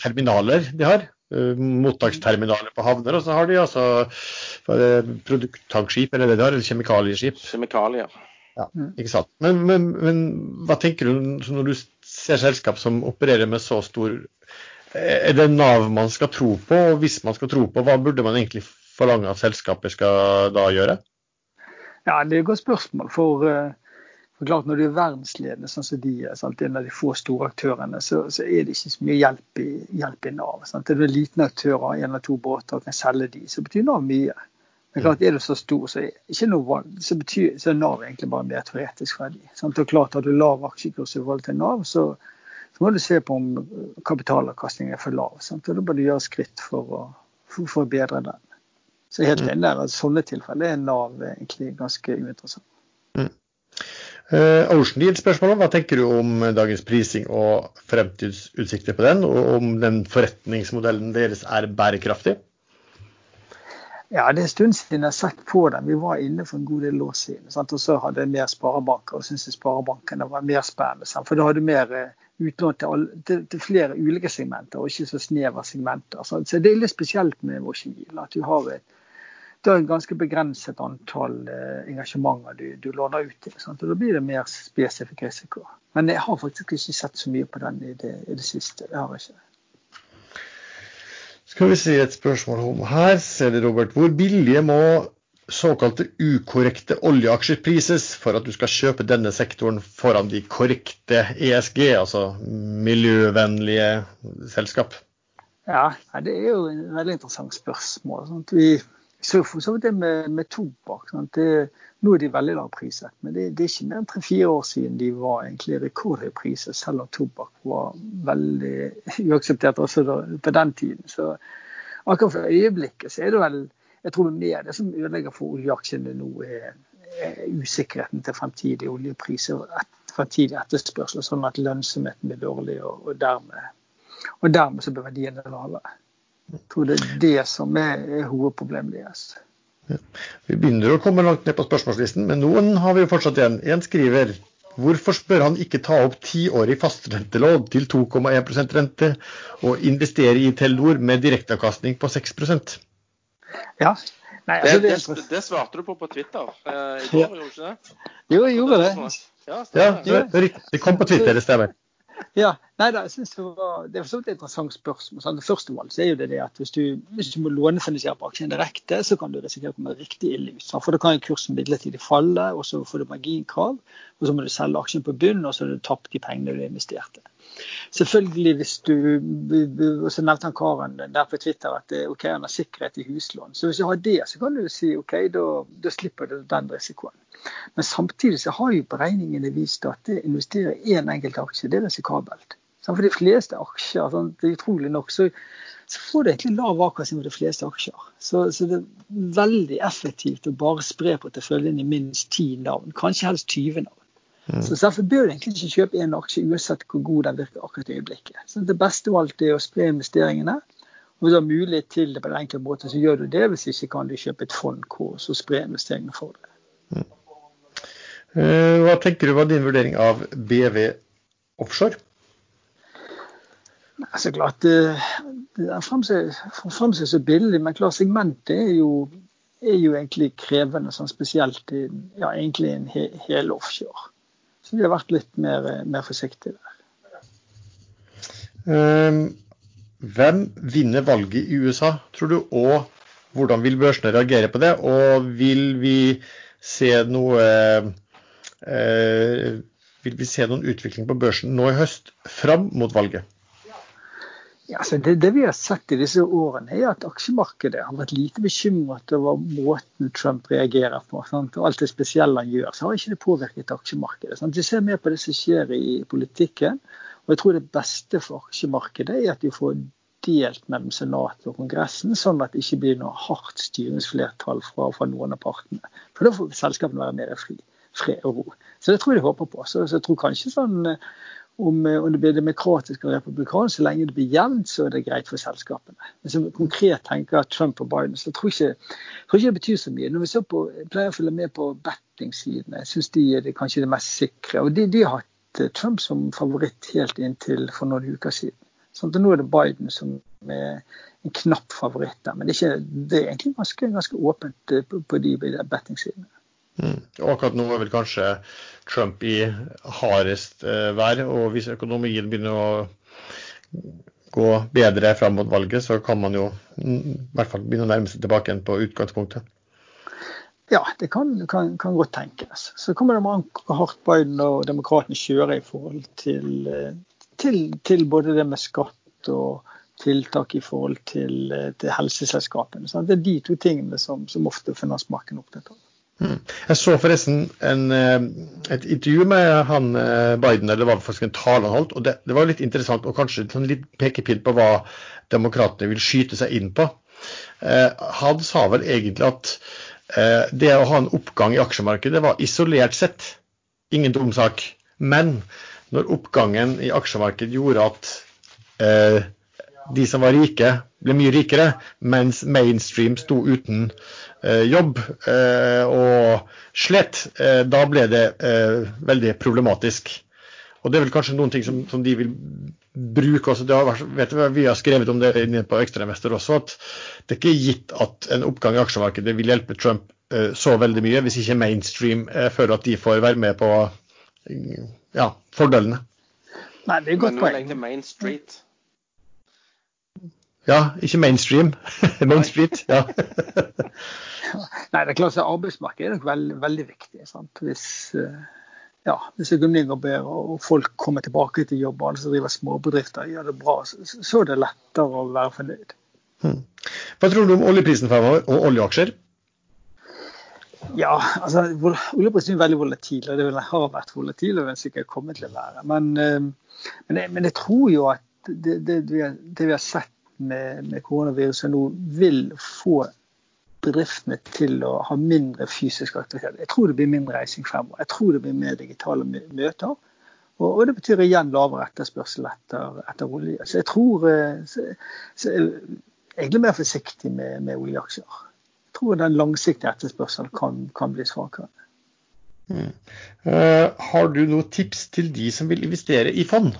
terminaler de har. Mottaksterminaler på havner, og så har de altså produkttankskip, eller det der, eller kjemikalieskip. Kjemikalier. Ja, ikke sant. Men, men, men, hva tenker du når du ser selskap som opererer med så stor Er det Nav man skal tro på? Og hvis man skal tro på, hva burde man egentlig forlange at selskapet skal da gjøre? Ja, Det er et godt spørsmål. For, for klart når du er verdensledende, sånn som de er, sant? en av de få store aktørene, så, så, er det ikke så mye hjelp i, hjelp i Nav. Sant? Er du en liten aktør av en eller to båter og kan selge de, så betyr Nav mye. Men klart, er du så stor, så noe, så betyr, så er Nav egentlig bare mer teoretisk verdi. Sant? Og klart, Har du lav aksjekurs i forhold til Nav, så, så, må du se på om kapitalavkastningen er for lav. Sant? Og Da bør du gjøre skritt for å, for, for å bedre den. Så helt mm. enig der at sånne tilfeller er Nav egentlig ganske uinteressant. Uh, Ocean Deal-spørsmålet. hva tenker du om dagens prising og fremtidsutsikter på den, og om den forretningsmodellen deres er bærekraftig? Ja, Det er en stund siden jeg har sett på den. Vi var inne for en god del år siden. Og så hadde jeg mer sparebanker og syntes sparebankene var mer spennende. Sant? For da hadde du mer eh, utlån til, til, til, flere ulike segmenter, og ikke så snevre segmenter. Sant? Så Det er litt spesielt med Washington at du har et, det er et ganske begrenset antall eh, engasjementer du, du låner ut til. Sant? Og Da blir det mer spesifikk risiko. Men jeg har faktisk ikke sett så mye på den i det, i det siste. Jeg har ikke. Skal vi si et spørsmål om her, ser det Robert. Hvor billige må såkalte ukorrekte oljeaksjer prises for at du skal kjøpe denne sektoren foran de korrekte ESG, altså miljøvennlige selskap? Ja, det er jo et veldig interessant spørsmål. Sånn vi så for så vidt det med, med tobakk. Det, nå er de veldig lavpriset, men det, det, er ikke mer enn tre-fire år siden de var egentlig rekordhøye priser, selv om tobakk var veldig uakseptert også da, på den tiden. Så akkurat for øyeblikket så er det vel jeg tror mer det som ødelegger for oljeaksjene nå, er, er usikkerheten til fremtidige oljepriser og et, fremtidig etterspørsel, sånn at lønnsomheten blir dårlig, og, og, dermed, og dermed så blir verdiene lavere. Jeg tror det er det som er, hovedproblemet deres. Vi begynner å komme langt ned på spørsmålslisten, men noen har vi jo fortsatt igjen. En skriver hvorfor spør han ikke ta opp tiårig fastrentelån til 2,1% rente og investere i Telenor med direkteavkastning på 6% Ja, Nei, altså, det, det, det, svarte du på på Twitter eh, i går, ja. gjorde du ikke det? Jo, jeg gjorde det. Ja, ja det, det kom på Twitter, det stemmer. Ja, nei da, jeg synes Det var, det var et interessant spørsmål. Sant? først av alt er jo det det at hvis du, hvis du må lånefinansiere på aksjen direkte, så kan du risikere å komme riktig ille ut. For da kan kursen midlertidig falle, og så får du marginkrav. Og så må du selge aksjen på bunn, og så har du tapt de pengene du investerte. Selvfølgelig hvis du og Så nevnte han karen der på Twitter at ok, han har sikkerhet i huslån. Så hvis du har det, så kan du si ok, da, da slipper du den risikoen. Men samtidig så har jo beregningene vist at det å investere i én en enkelt aksje, det er risikabelt. For de fleste aksjer, sånn, det er utrolig nok, så, så får du egentlig lav avkastning på de fleste aksjer. Så, så, det er veldig effektivt å bare spre porteføljen i minst ti navn, kanskje helst 20 navn. Mm. Så Derfor bør du egentlig ikke kjøpe en aksje uansett hvor god den virker akkurat i øyeblikket. Så Det beste av alt er å spre investeringene. Og hvis du har mulighet til det på den enkle måten, så gjør du det. Hvis ikke kan du kjøpe et fond hvor så spre investeringene for deg. Mm. Eh, hva tenker du var din vurdering av BV offshore? Så klart, Det fremstår så billig, men klart segmentet er jo, er jo egentlig krevende, sånn spesielt i ja, egentlig en he, hel offshore. Så vi har vært litt mer, mer forsiktige der. Um, hvem vinner valget i USA, tror du, og hvordan vil børsene reagere på det? Og vil vi se noe eh, Vil vi se noen utvikling på børsen nå i høst fram mot valget? Ja, altså det, det, vi har sett i disse årene, er at aksjemarkedet har vært lite bekymret over måten Trump reagerer på. Sant? Og alt det spesielle han gjør, så har ikke det påvirket aksjemarkedet. Sant? Vi ser mer på det som skjer i politikken. Og jeg tror det beste for aksjemarkedet er at de får delt mellom Senatet og Kongressen, sånn at det ikke blir noe hardt styringsflertall fra, fra noen av partene. For da får selskapene være mer fri fred og ro. Så det tror jeg de håper på. Så, så jeg tror kanskje sånn om, eh, om, det blir demokratisk og republikansk, så lenge det blir jevnt, så er det greit for selskapene. Hvis vi konkret tenker Trump og Biden, så tror jeg ikke, ikke det betyr så mye. Når vi ser på, jeg pleier å følge med på bettingsidene, jeg syns de er det, kanskje det mest sikre. Og de, de, har hatt eh, Trump som favoritt helt inntil for noen uker siden. Sånn nå er det Biden som er en knapp favoritt der. Men det er, ikke, det er egentlig ganske, ganske åpent på, på de bettingsidene. Mm. Og akkurat nå er vel kanskje Trump i hardest eh, vær, og hvis økonomien begynner å gå bedre fram mot valget, så kan man jo mm, i hvert fall begynne å nærme seg tilbake igjen på utgangspunktet. Ja, det kan, kan, kan godt tenkes. Så kommer det an på hvor hardt Biden og demokratene kjører i forhold til, eh, til, til, både det med skatt og tiltak i forhold til, eh, til helseselskapene. Sant? det er de to tingene som, som ofte finansmarkedet er opptatt av. Mm. Jeg så forresten en, eh, et intervju med han Biden, eller det var faktisk en tale han holdt. og Det, det var litt interessant og kanskje en litt pekepinn på hva demokratene vil skyte seg inn på. Eh, han sa vel egentlig at Eh, det å ha en oppgang i aksjemarkedet var isolert sett ingen dum sak. Men når oppgangen i aksjemarkedet gjorde at eh, de som var rike, ble mye rikere, mens mainstream sto uten eh, jobb eh, og slett. eh, da ble det eh, veldig problematisk. Og det er vel kanskje noen ting som, som de vil bruke også. Har, vet du, vi har skrevet om det inne på Ekstremester også, at det er ikke gitt at en oppgang i aksjemarkedet vil hjelpe Trump uh, så veldig mye, hvis ikke mainstream uh, føler at de får være med på ja, fordelene. Nei, det er et godt poeng. Ja, ikke mainstream. Main Street, ja. Nei, det er klart at arbeidsmarkedet er nok veld, veldig viktig. Sant? Hvis ja, hvis økonomien går bedre og folk kommer tilbake til jobb, alle som driver småbedrifter gjør det bra, så er det lettere å være fornøyd. Hmm. Hva tror du om oljeprisen fremover, og oljeaksjer? Ja, altså oljeprisen er veldig volatil, og det har vært volatil og vil sikkert komme til å være. Men, eh, men, jeg, men jeg, tror jo at det, det, det, vi har sett med, med koronaviruset nå, vil få bedriftene til å ha mindre fysisk aktivitet. Jeg tror det blir mindre reising fremover. Jeg tror det blir mer digitale møter. Og, og det betyr igjen lavere etterspørsel etter, etter olje. Så jeg tror eh, så, så jeg er egentlig mer forsiktig med, med, oljeaksjer. Jeg tror den langsiktige etterspørselen kan, kan bli svakere. Mm. Uh, har du noen tips til de som vil investere i fond?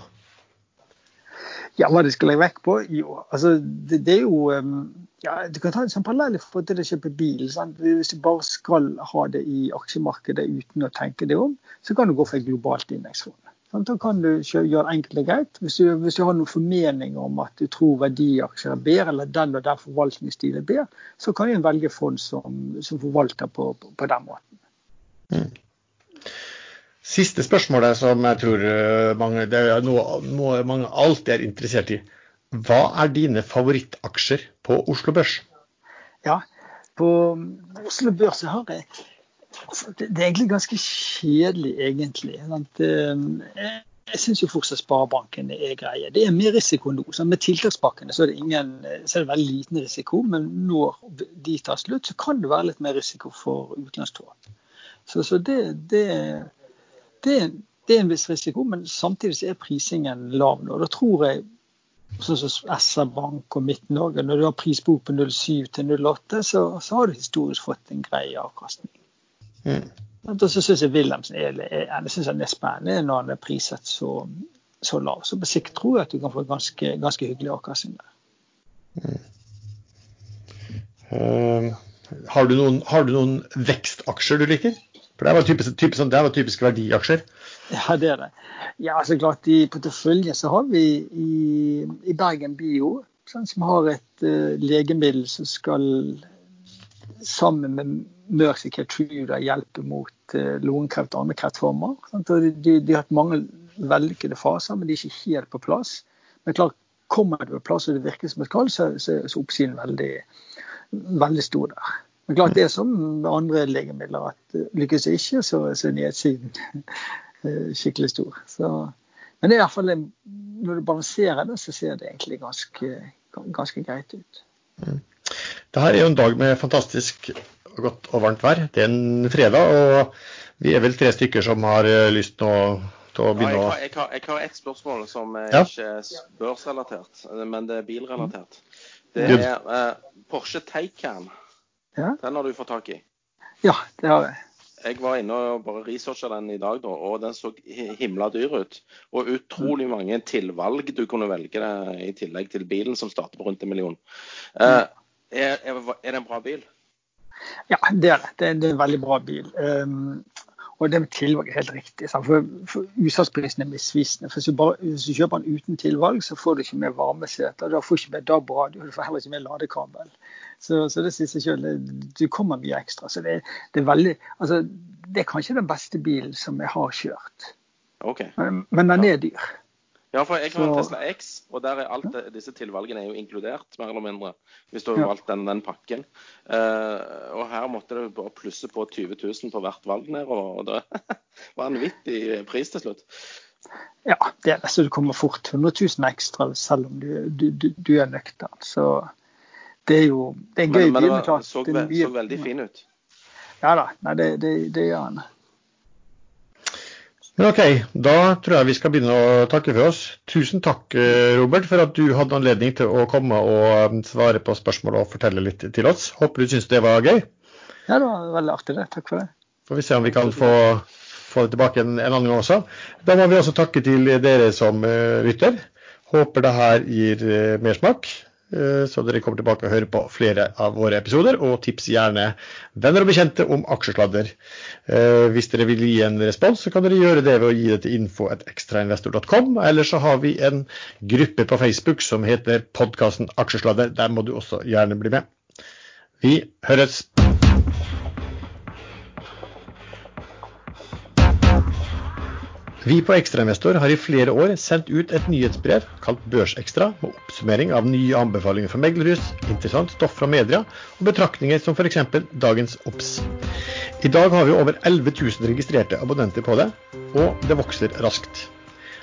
Ja, hva de skal legge vekk på? Jo, altså det, det er jo um, ja, Du kan ta en sånn parallell for til å kjøpe bil. Sant? Hvis du bare skal ha det i aksjemarkedet uten å tenke det om, så kan du gå for et globalt indeksfond. Da kan du gjøre det enkelt og greit. Hvis du, hvis du har noen formening om at du tror verdiaksjer er bedre, eller den og den forvaltningsstilen er bedre, så kan du velge fond som, som forvalter på, på, på, den måten. Mm. Siste spørsmålet som jeg tror eh, mange, det er noe, noe mange alltid er interessert i. Hva er dine favorittaksjer på Oslo Børs? Ja, på Oslo Børs har jeg altså, Det er egentlig ganske kjedelig, egentlig. Eh, jeg syns jo fortsatt Sparebanken er greie. Det er mer risiko nå. Med tiltakspakkene så er, det ingen, så er det veldig liten risiko, men når de tar slutt, så kan det være litt mer risiko for utenlandstog. Så, så det, det, det, det, er en viss risiko, men samtidig er prisingen lav nå. Da tror jeg sånn som SR-Bank og Midt-Norge, når du har prisbok på 07 til 08, så, så, har du historisk fått en grei avkastning. Mm. Og så syns jeg Wilhelmsen er, er, synes er spennende når han er priset så, så lav. Så på sikt tror jeg at du kan få ganske, ganske hyggelig avkastning der. Mm. Uh, har, du noen, har, du noen, vekstaksjer du liker? For Det var typisk, typisk, det var typisk verdiaksjer. Ja, det er det. Ja, så klart I porteføljen så har vi i, i Bergen Bio, sånn, som har et uh, legemiddel som skal sammen med Mercy Keytruda hjelpe mot uh, lungekreft og andre kreftformer. De, de, de, har hatt mange vellykkede faser, men de er ikke helt på plass. Men klart, kommer det på plass og det virker som det skal, så, så, så oppsiden veldig, veldig stor der. Men klart det er som med andre legemidler, at uh, lykkes det ikke, så, så er nedsiden Eh, skikkelig stor. Så, men det er i hvert fall, når du balanserer det, så ser det egentlig ganske, ganske greit ut. Mm. Det her er jo en dag med fantastisk godt og varmt vær. Det er en fredag, og vi er vel tre stykker som har eh, lyst til å, til å begynne å ja, jeg, har, jeg, har, et spørsmål som er ja. ikke er børsrelatert, men det er bilrelatert. Det er eh, Porsche Taycan. Ja. Den har du fått tak i? Ja, det har jeg jeg var inne og bare researcha den i dag, da, og den så himla dyr ut. Og utrolig mm. mange tilvalg du kunne velge det, i tillegg til bilen, som starter på rundt en million. Uh, er, er, det en bra bil? Ja, det er det. Det er, en veldig bra bil. Um, og det med tilvalg er helt riktig. For, for Utsalgsprisen er misvisende. For hvis du, bare, hvis du, kjøper den uten tilvalg, så får du ikke med varmeseter. Da får ikke med DAB-radio, du får heller ikke med ladekabel. Så, så det sier seg selv, du kommer mye ekstra. Så det, det, er veldig Altså, det er kanskje den beste bilen som jeg har kjørt. Okay. Men, men den er dyr. Ja, for jeg har en Tesla X, og der er alt disse tilvalgene er jo inkludert, mer eller mindre. Hvis du har valgt den, den pakken. Uh, og her måtte du bare plusse på 20 000 på hvert valg nedover. Og det var en vanvittig pris til slutt. Ja, det er. Så du kommer fort 100 000 ekstra selv om du, du, du, du er nøktern. Så det er jo det er en gøy men, men det var, så, så, veldig fin ut. Ja da, nei, det, det, det gjør han. Men OK, da tror jeg vi skal begynne å takke for oss. Tusen takk, eh, Robert, for at du hadde anledning til å komme og um, svare på spørsmål og fortelle litt til oss. Håper du syns det var gøy. Ja, det var veldig artig, det. Takk for det. Får vi se om vi kan få, få det tilbake en, en annen gang også. Da må vi også takke til dere som uh, lytter. Håper det her gir uh, mersmak. Eh, så dere kommer tilbake og hører på flere av våre episoder, og tips gjerne venner og bekjente om aksjesladder. Eh, hvis dere vil gi en respons, så kan dere gjøre det ved å gi det til info.ekstrainvestor.com. Eller så har vi en gruppe på Facebook som heter podkasten Aksjesladder. Der må du også gjerne bli med. Vi høres! Vi på Ekstrainvestor har i flere år sendt ut et nyhetsbrev kalt Børsekstra med oppsummering av nye anbefalinger fra meglerhus, interessant stoff fra media og betraktninger som f.eks. dagens OBS. I dag har vi over 11 000 registrerte abonnenter på det, og det vokser raskt.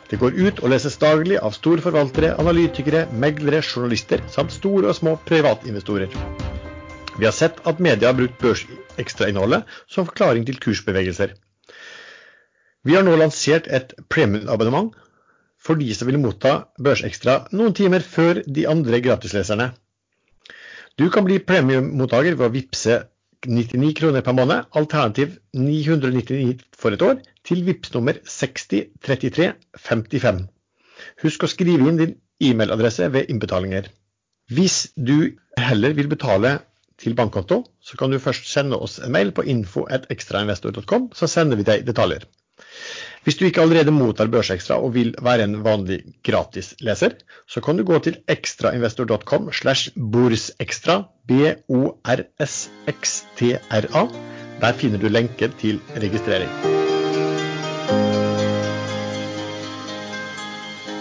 Det går ut og leses daglig av storforvaltere, analytikere, meglere, journalister samt store og små privatinvestorer. Vi har sett at media har brukt børsekstrainnholdet som forklaring til kursbevegelser. Vi har nå lansert et premiumabonnement for de som vil motta Børsekstra noen timer før de andre gratisleserne. Du kan bli premiummottaker ved å vippse 99 kroner per måned, alternativ 999 for et år, til VIPS nummer 603355. Husk å skrive inn din e-mailadresse ved innbetalinger. Hvis du heller vil betale til bankkonto, så kan du først sende oss en mail på info.ekstrainvestor.com, så sender vi deg detaljer. Hvis du ikke allerede mottar Børsekstra og vil være en vanlig gratisleser, så kan du gå til ekstrainvestor.com slash borsekstra, B-O-R-S-X-T-R-A. Der finner du lenke til registrering.